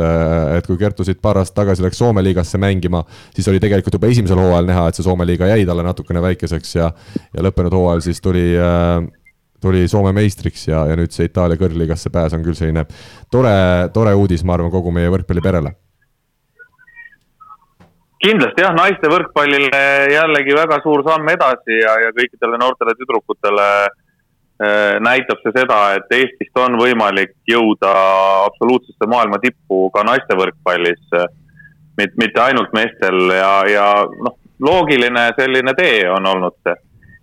et kui Kertu siit paar aastat tagasi läks Soome liigasse mängima, siis oli tegelikult juba esimesel hooajal näha, et see Soome liiga jäi talle natukene väikeseks ja, ja lõppenud hooajal siis tuli tuli Soome meistriks ja, ja nüüd see Itaalia kõrgliigasse pääs on küll selline tore, tore uudis, ma arvan, kogu meie võrkpalliperele kindlasti jah, naiste võrkpallile jällegi väga suur samm edasi ja, ja kõikidele noortele tüdrukutele äh, näitab see seda, et Eestist on võimalik jõuda absoluutsesse maailma tippu ka naiste võrkpallis. mitte, mitte ainult meestel ja, ja noh, loogiline selline tee on olnud see,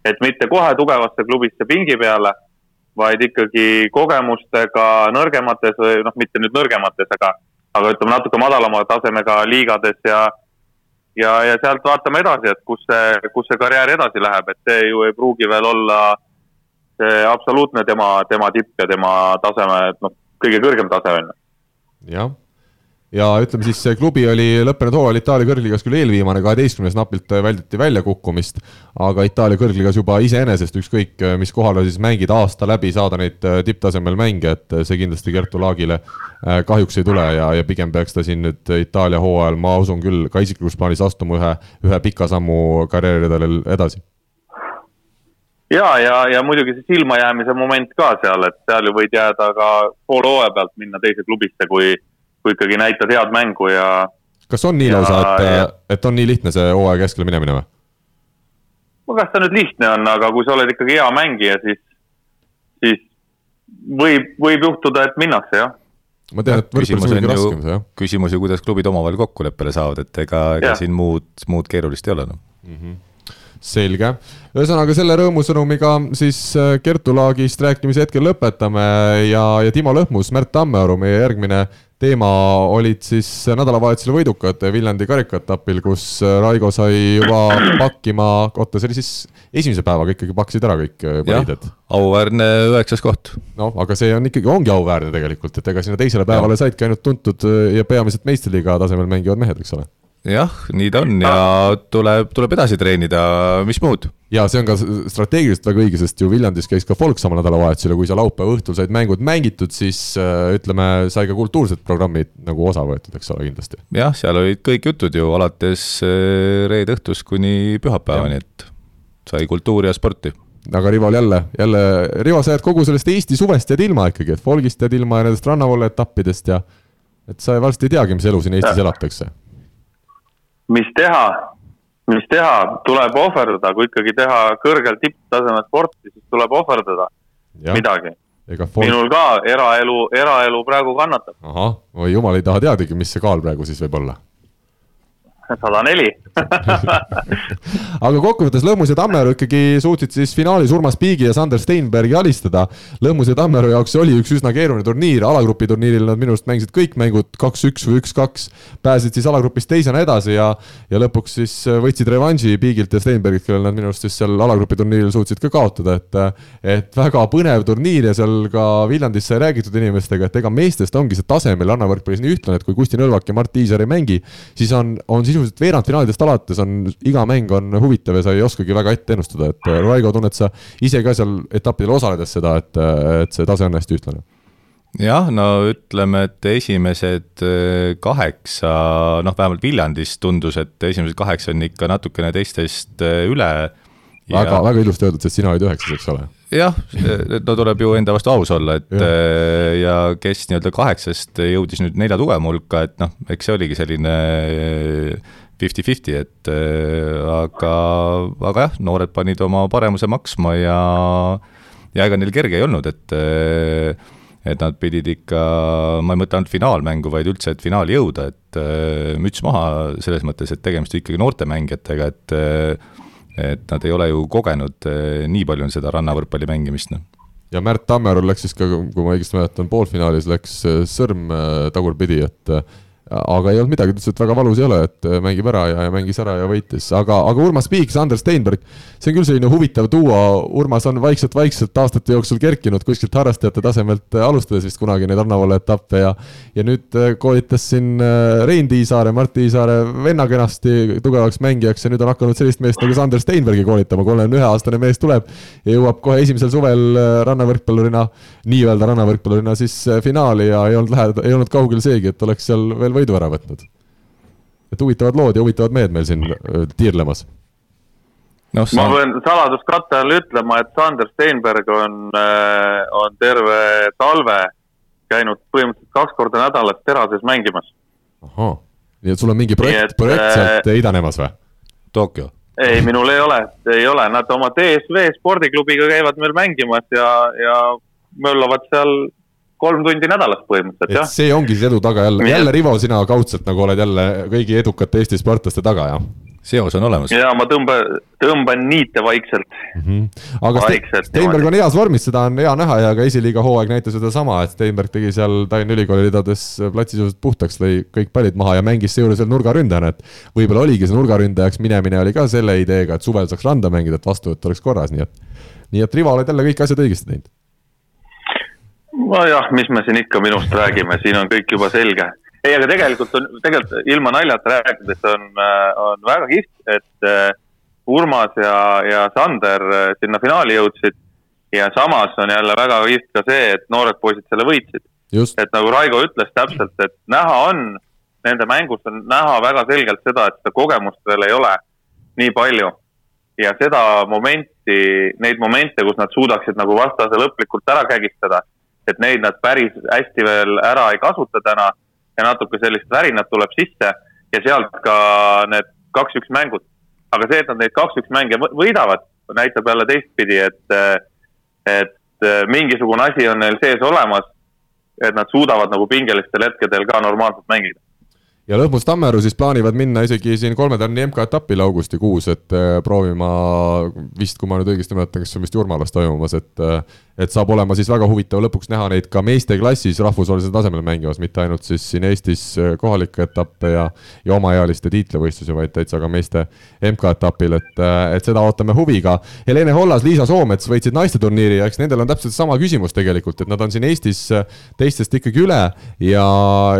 et mitte kohe tugevasse klubisse pingi peale, vaid ikkagi kogemustega nõrgemates või noh, mitte nüüd nõrgemates, aga, aga ütleme natuke madalama tasemega liigades ja ja, ja sealt vaatame edasi, et kus see, kus see karjäär edasi läheb, et see ju ei pruugi veel olla see absoluutne tema, tema tipp ja tema taseme, noh, kõige kõrgem tase on ju. jah ja ütleme siis, see klubi oli lõppenud hooajal Itaalia kõrgliigas küll eelviimane, kaheteistkümnes napilt välditi väljakukkumist, aga Itaalia kõrgliigas juba iseenesest ükskõik, mis kohale siis mängid aasta läbi, saada neid äh, tipptasemel mänge, et äh, see kindlasti Kertu Laagile äh, kahjuks ei tule ja, ja pigem peaks ta siin nüüd Itaalia hooajal, ma usun küll, ka isiklikus plaanis astuma ühe, ühe pika sammu karjääriredelil edasi ja, ja, ja muidugi see silmajäämise moment ka seal, et seal ju võid jääda ka poole hooaja pealt minna teise klubisse, kui kui ikkagi näitad head mängu ja. kas on nii lausa, et, et on nii lihtne see hooaja keskele minemine või? no kas ta nüüd lihtne on, aga kui sa oled ikkagi hea mängija, siis, siis võib, võib juhtuda, et minnakse jah ma tean, et võrkpallis on raskem jah. küsimus ju, kuidas klubid omavahel kokkuleppele saavad, et ega, ega siin muud, muud keerulist ei ole noh mm -hmm selge, ühesõnaga selle rõõmusõnumiga siis äh, Kertu Laagist rääkimise hetkel lõpetame ja, ja Timo Lõhmus, Märt Tammearu, meie järgmine teema olid siis nädalavahetusel võidukad Viljandi karikaetapil, kus Raigo sai juba pakkima, oota, see oli siis esimese päevaga ikkagi pakkisid ära kõik võided. auväärne üheksas koht. noh, aga see on ikkagi, ongi auväärne tegelikult, et ega sinna teisele päevale ja. saidki ainult tuntud ja peamiselt meistriliiga tasemel mängivad mehed, eks ole jah, nii ta on ja tuleb, tuleb edasi treenida, mis muud. ja see on ka strateegiliselt väga õige, sest ju Viljandis käis ka folk samal nädalavahetusel ja kui sa laupäeva õhtul said mängud mängitud, siis äh, ütleme, sai ka kultuursed programmid nagu osa võetud, eks ole, kindlasti. jah, seal olid kõik jutud ju alates äh, reede õhtust kuni pühapäevani, et sai kultuuri ja sporti. Aga Rival jälle, jälle, Rivo, sa jääd kogu sellest Eesti suvest jääd ilma ikkagi, et folgist jääd ilma ja nendest rannavoole etappidest ja et sa varsti ei teagi, mis elu siin Eestis elatakse mis teha, mis teha, tuleb ohverdada, kui ikkagi teha kõrgel tipptasemel sporti, siis tuleb ohverdada ja. midagi. For... minul ka eraelu, eraelu praegu kannatab. ahah, oi jumal ei taha teadagi, mis see kaal praegu siis võib olla sada neli. *laughs* aga kokkuvõttes Lõhmus ja Tammeru ikkagi suutsid siis finaalis Urmas Piigi ja Sander Steinbergi alistada. Lõhmus ja Tammeru jaoks oli üks üsna keeruline turniir, alagrupi turniiril nad minu arust mängisid kõik mängud kaks-üks või üks-kaks. pääsesid siis alagrupist teisena edasi ja, ja lõpuks siis võtsid revanši Piigilt ja Steinbergilt, kellel nad minu arust siis seal alagrupi turniiril suutsid ka kaotada, et. et väga põnev turniir ja seal ka Viljandis sai räägitud inimestega, et ega meestest ongi see tase meil rannavõrkpallis nii ühtlane, et kui Kusti Nõlvak ja Mart Tiisar ei mängi, siis on, on sisuliselt sisuliselt veerandfinaalidest alates on iga mäng on huvitav ja sa ei oskagi väga ette ennustada, et äh, Raigo, tunned sa ise ka seal etappidel osaledes seda, et, äh, et see tase on hästi ühtlane? jah, no ütleme, et esimesed äh, kaheksa, noh, vähemalt Viljandis tundus, et esimesed kaheksa on ikka natukene teistest üle. väga ja..., väga ilusti öeldud, sest sina olid üheksas, eks ole jah, no tuleb ju enda vastu aus olla, et ja, ja kes nii-öelda kaheksast jõudis nüüd nelja tugevama hulka, et noh, eks see oligi selline fifty-fifty, et aga, aga jah, noored panid oma paremuse maksma ja ja ega neil kerge ei olnud, et et nad pidid ikka, ma ei mõtle ainult finaalmängu, vaid üldse, et finaali jõuda, et müts maha selles mõttes, et tegemist ikkagi noorte mängijatega, et et nad ei ole ju kogenud eh, nii palju seda rannavõrkpalli mängimist, noh. Ja Märt Tammerul läks siis ka, kui ma õigesti mäletan, poolfinaalis läks sõrm eh, tagurpidi, et aga ei olnud midagi, ütles, et väga valus ei ole, et äh, mängib ära ja, ja mängis ära ja võitis, aga, aga Urmas Piik, Sander Steinberg, see on küll selline huvitav duo, Urmas on vaikselt-vaikselt aastate jooksul kerkinud kuskilt harrastajate tasemelt, äh, alustades vist kunagi neid rannavalle etappe ja ja nüüd äh, koolitas siin Rein Tiisaare, Mart Tiisaare venna kenasti tugevaks mängijaks ja nüüd on hakanud sellist meest nagu Sander Steinbergi koolitama, kolmekümne ühe aastane mees tuleb ja jõuab kohe esimesel suvel rannavõrkpallurina, nii-öelda rannavõrkpallurina siis finaali ja ei olnud lähedal, ei olnud kaugel seegi, et oleks seal veel võidu ära võtnud. et huvitavad lood ja huvitavad mehed meil siin tiirlemas no,. ma pean saladuskatte all ütlema, et Sander Steinberg on, on terve talve käinud põhimõtteliselt kaks korda nädalas terases mängimas. ahah, nii et sul on mingi projekt, projekt sealt idanemas või? Tokyo? ei, minul ei ole, ei ole, nad oma DSV spordiklubiga käivad meil mängimas ja, ja möllavad seal kolm tundi nädalas põhimõtteliselt, jah. see ongi siis edu taga jälle, jälle Rivo, sina kaudselt nagu oled jälle kõigi edukate Eesti sportlaste taga, jah? seos on olemas. ja ma tõmban, tõmban niite vaikselt mm. -hmm. aga vaikselt, Steinberg on heas vormis, seda on hea näha ja ka esiliiga hooaeg näitas sedasama, et Steinberg tegi seal Tallinna Ülikooli ridades platsisõudud puhtaks, lõi kõik pallid maha ja mängis seejuures veel nurgaründajana, et võib-olla oligi see nurgaründajaks minemine oli ka selle ideega, et suvel saaks randa mängida, et vastuvõtt oleks korras, nii et nii et Rivo oled jälle kõik asjad õigesti teinud nojah, mis me siin ikka minust räägime, siin on kõik juba selge. ei, aga tegelikult on, tegelikult ilma naljata rääkides on, äh, on väga kihvt, et äh, Urmas ja, ja Sander äh, sinna finaali jõudsid. ja samas on jälle väga kihvt ka see, et noored poisid selle võitsid. et nagu Raigo ütles täpselt, et näha on, nende mängus on näha väga selgelt seda, et seda kogemust veel ei ole nii palju. ja seda momenti, neid momente, kus nad suudaksid nagu vastase lõplikult ära kägistada et neid nad päris hästi veel ära ei kasuta täna ja natuke sellist värinat tuleb sisse ja sealt ka need kaks-üks mängud. aga see, et nad neid kaks-üks mänge võidavad, näitab jälle teistpidi, et, et mingisugune asi on neil sees olemas, et nad suudavad nagu pingelistel hetkedel ka normaalselt mängida ja Lõhmus Tammeru siis plaanivad minna isegi siin kolme tärni MK-etapile augustikuus, et äh, proovima vist, kui ma nüüd õigesti mäletan, kas see on vist Jurmalas toimumas, et äh, et saab olema siis väga huvitav lõpuks näha neid ka meeste klassis rahvusvahelisel tasemel mängimas, mitte ainult siis siin Eestis äh, kohalikke etappe ja, ja omaealiste tiitlivõistlusi, vaid täitsa ka meeste MK-etapil, et, et seda ootame huviga. Helene Hollas, Liisa Soomets võitsid naiste turniiri ja eks nendel on täpselt sama küsimus tegelikult, et nad on siin Eestis teistest ikkagi üle ja,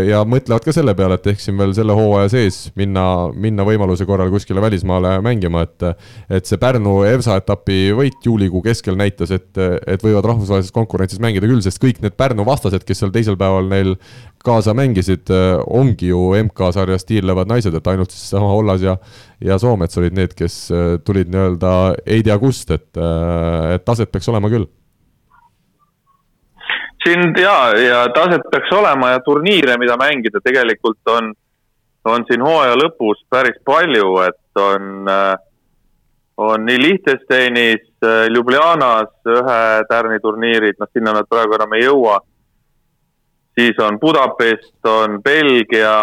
ja mõtlevad ka selle peale, et ehk siin veel selle hooaja sees minna, minna võimaluse korral kuskile välismaale mängima, et et see Pärnu EVSA etapi võit juulikuu keskel näitas, et, et võivad rahvusvahelises konkurentsis mängida küll, sest kõik need Pärnu vastased, kes seal teisel päeval neil kaasa mängisid, ongi ju MK-sarjas tiirlevad naised, et ainult siis sama Hollas ja ja Soomets olid need, kes tulid nii-öelda ei tea kust, et, et taset peaks olema küll. Siin ja, ja taset peaks olema ja turniire, mida mängida, tegelikult on, on siin hooaja lõpus päris palju, et on äh, on nii Liechtensteinis, äh, Ljubljanas ühe tärni turniirid, noh, sinna nad praegu enam ei jõua. siis on Budapest, on Belgia,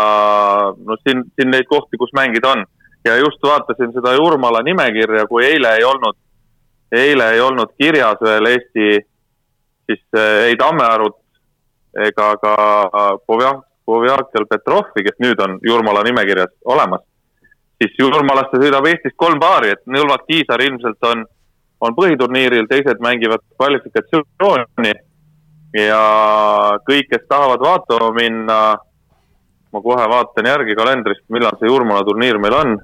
no siin, siin neid kohti, kus mängida on. ja just vaatasin seda Jurmala nimekirja, kui eile ei olnud, eile ei olnud kirjas veel Eesti, siis äh, ei Tammearut ega ka Povjakel Petrovi, kes nüüd on Jurmala nimekirjas olemas siis Jurmalaste sõidab Eestist kolm paari, et Nõlvak Kiisar ilmselt on, on põhiturniiril, teised mängivad kvalifikatsiooni. ja kõik, kes tahavad vaatama minna, ma kohe vaatan järgi kalendrist, millal see Jurmala turniir meil on.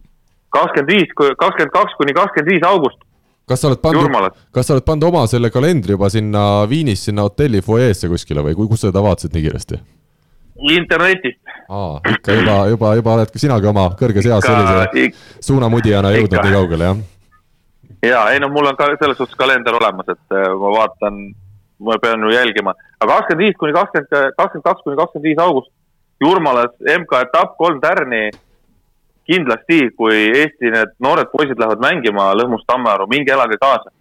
kakskümmend viis, kakskümmend kaks kuni kakskümmend viis august. kas sa oled pannud, kas sa oled pannud oma selle kalendri juba sinna Viinis, sinna hotelli fuajeesse kuskile või kus sa seda vaatasid nii kiiresti? Internetist. aa, ikka juba, juba, juba oled ka sinagi oma kõrges eas sellise ik... suunamudijana jõudnud ikka. nii kaugele, jah? ja ei noh, mul on ka selles suhtes kalender olemas, et äh, ma vaatan, ma pean ju jälgima, aga kakskümmend viis kuni kakskümmend, kakskümmend kaks kuni kakskümmend viis august Jurmalas MK-etapp, kolm tärni. kindlasti, kui Eesti need noored poisid lähevad mängima Lõhmus Tammearu, minge elage kaasa.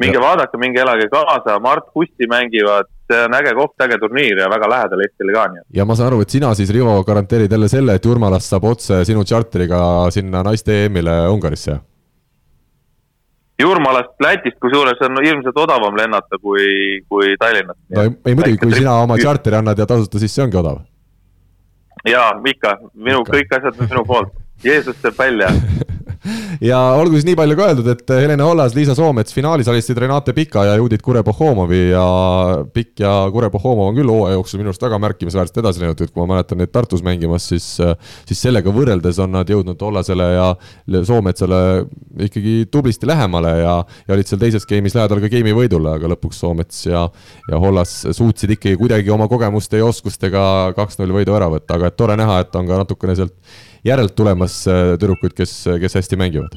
minge ja. vaadake, minge elage kaasa, Mart Kusti mängivad, see on äge koht, äge turniir ja väga lähedal Eestile ka, nii et. ja ma saan aru, et sina siis, Rivo, garanteerid jälle selle, et Jurmalast saab otse sinu tšarteriga sinna naiste EM-ile Ungarisse? Jurmalast Lätist, kusjuures on ilmselt odavam lennata kui, kui Tallinnast. no ei, ei muidugi, kui sina oma tšarteri annad ja tasuta, siis see ongi odav ja ikka, minu ikka. kõik asjad on minu poolt, Jeesus teeb välja *laughs* ja olgu siis nii palju ka öeldud, et Helena Ollas, Liisa Soomets finaalis alistasid Renate Pika ja Judith Kure-Pohhomovi ja Pikk ja Kure-Pohhomov on küll hooaja jooksul minu arust väga märkimisväärselt edasi läinud, et kui ma mäletan neid Tartus mängimas, siis, siis sellega võrreldes on nad jõudnud Ollasele ja Soometsale ikkagi tublisti lähemale ja, ja olid seal teises game'is lähedal ka game'i võidule, aga lõpuks Soomets ja, ja Hollas suutsid ikkagi kuidagi oma kogemuste ja oskustega kaks-null võidu ära võtta, aga et tore näha, et on ka natukene sealt järelt tulemas äh, tüdrukuid, kes, kes hästi mängivad.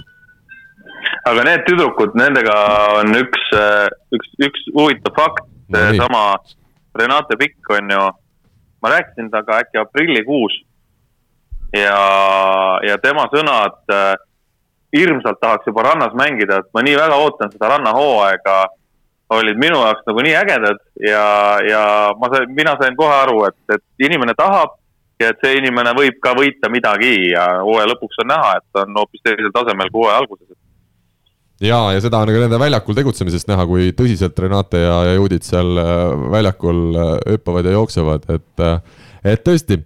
aga need tüdrukud, nendega on üks, äh, üks, üks huvitav fakt. No,, seesama Renate Pikk on ju, ma rääkisin temaga äkki aprillikuus. Ja, ja tema sõnad äh, hirmsalt tahaks juba rannas mängida, et ma nii väga ootan seda rannahooaega, olid minu jaoks nagu nii ägedad ja, ja ma sain, mina sain kohe aru, et, et inimene tahab ja et see inimene võib ka võita midagi ja hooaja lõpuks on näha, et on hoopis teisel tasemel kui hooaja alguses. ja, ja seda on ka nende väljakul tegutsemisest näha, kui tõsiselt Renate ja, ja Judit seal äh, väljakul äh, hüppavad ja jooksevad, et, äh, et tõesti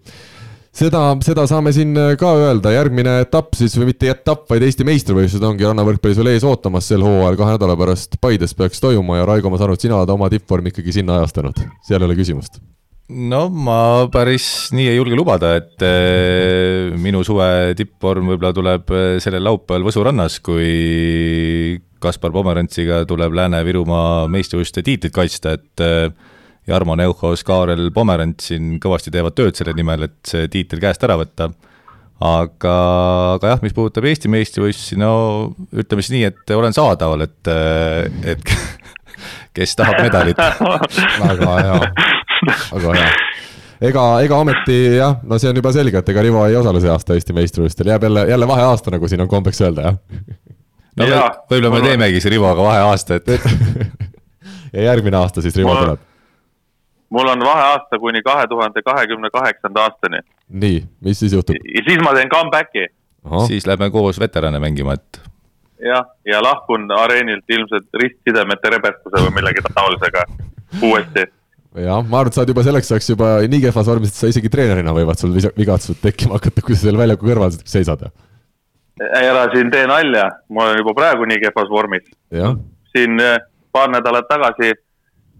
seda, seda saame siin ka öelda, järgmine etapp siis või mitte etapp, vaid Eesti meistrivõistlused ongi rannavõrkpallis veel ees ootamas sel hooajal. Kahe nädala pärast Paides peaks toimuma ja Raigo, ma saan aru, et sina oled oma tippvormi ikkagi sinna ajastanud, seal ei ole küsimust no ma päris nii ei julge lubada, et äh, minu suve tippvorm võib-olla tuleb äh, sellel laupäeval Võsu rannas, kui Kaspar Pomerantsiga tuleb Lääne-Virumaa meistrivõistluste tiitlit kaitsta, et äh, Jarmo Neuhaus, Kaarel Pomerants siin kõvasti teevad tööd selle nimel, et see tiitel käest ära võtta. aga, aga jah, mis puudutab Eesti meistrivõistlusi, no ütleme siis nii, et olen saadaval, et, et *laughs* kes tahab medalit *laughs* väga hea *laughs* väga hea ega, ega ometi jah, no see on juba selge, et ega Rivo ei osale see aasta Eesti meistrivõistlustel, jääb jälle, jälle vaheaasta, nagu siin on kombeks öelda, jah. no võib-olla me teemegi siis Rivoga vaheaasta, et *laughs* ja järgmine aasta siis Rivo tuleb. mul on vaheaasta kuni kahe tuhande kahekümne kaheksanda aastani. nii, mis siis juhtub? ja siis ma teen comeback'i. siis lähme koos veterane mängima, et. jah, ja lahkun areenilt ilmselt ristsidemete rebestuse või millegi taolisega uuesti jah, ma arvan, et sa oled juba selleks ajaks juba nii kehvas vormis, et sa isegi treenerina võivad sul vigastused tekkima hakata, kui sa seal väljaku kõrval seisad. ei ära siin tee nalja, ma olen juba praegu nii kehvas vormis. siin eh, paar nädalat tagasi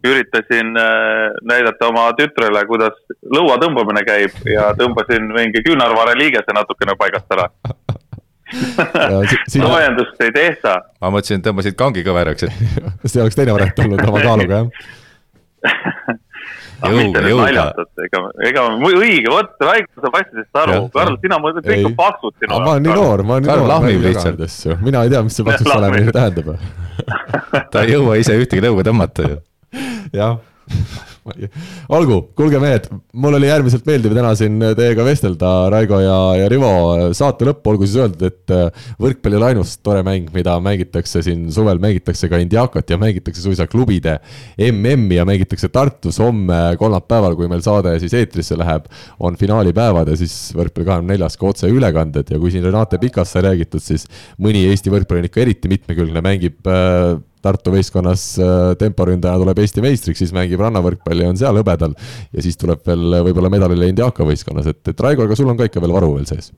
üritasin eh, näidata oma tütrele, kuidas lõua tõmbamine käib ja tõmbasin mingi küünarvare liigese natukene paigast ära soojendust *laughs* ei tehta. ma mõtlesin, et tõmbasid kangi kõveraks, et *laughs* see oleks teine variant olnud oma kaaluga, jah mitte nüüd naljatate, ega, ega õige, vot Raiko saab asjadest aru, Karl, sina mõtled, kõik on paksud sinu jaoks. ma olen nii noor, ma olen nii noor. Karl lahmib lihtsalt. mina ei tea, mis see paksuks olemine tähendab ta ei jõua ise ühtegi lõuga tõmmata ju. jah olgu, kuulge mehed, mul oli äärmiselt meeldiv täna siin teiega vestelda, Raigo ja, ja Rivo. saate lõppu olgu siis öeldud, et äh, võrkpall ole ainus tore mäng, mida mängitakse siin suvel, mängitakse ka Indiakat ja mängitakse suisa klubide MM-i ja mängitakse Tartus. Homme kolmapäeval, kui meil saade siis eetrisse läheb, on finaalipäevad ja siis võrkpalli kahekümne neljas ka otseülekanded. Ja kui siin Renate Pikast sai räägitud, siis mõni Eesti võrkpall on ikka eriti mitmekülgne, mängib äh, Tartu võistkonnas äh, temporündajana tuleb Eesti meistriks, siis mängib rannavõrkpalli, on seal hõbedal. ja siis tuleb veel võib-olla medalile Indiaka võistkonnas, et, et Raigo, aga sul on ka ikka veel varu veel sees?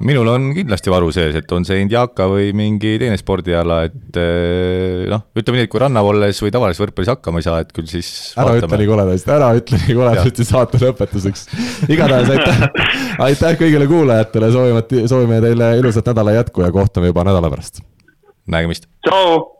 minul on kindlasti varu sees, et on see Indiaka või mingi teine spordiala, et äh, noh, ütleme nii, et kui rannav olles või tavalises võrkpallis hakkama ei saa, et küll siis ära vaatame. ütle nii koledasti, ära ütle nii koledasti saate lõpetuseks. igatahes aitäh, aitäh kõigile kuulajatele, soovime, soovime teile ilusat nädala jätku ja kohtume juba nädala pärast. nägemist. tšau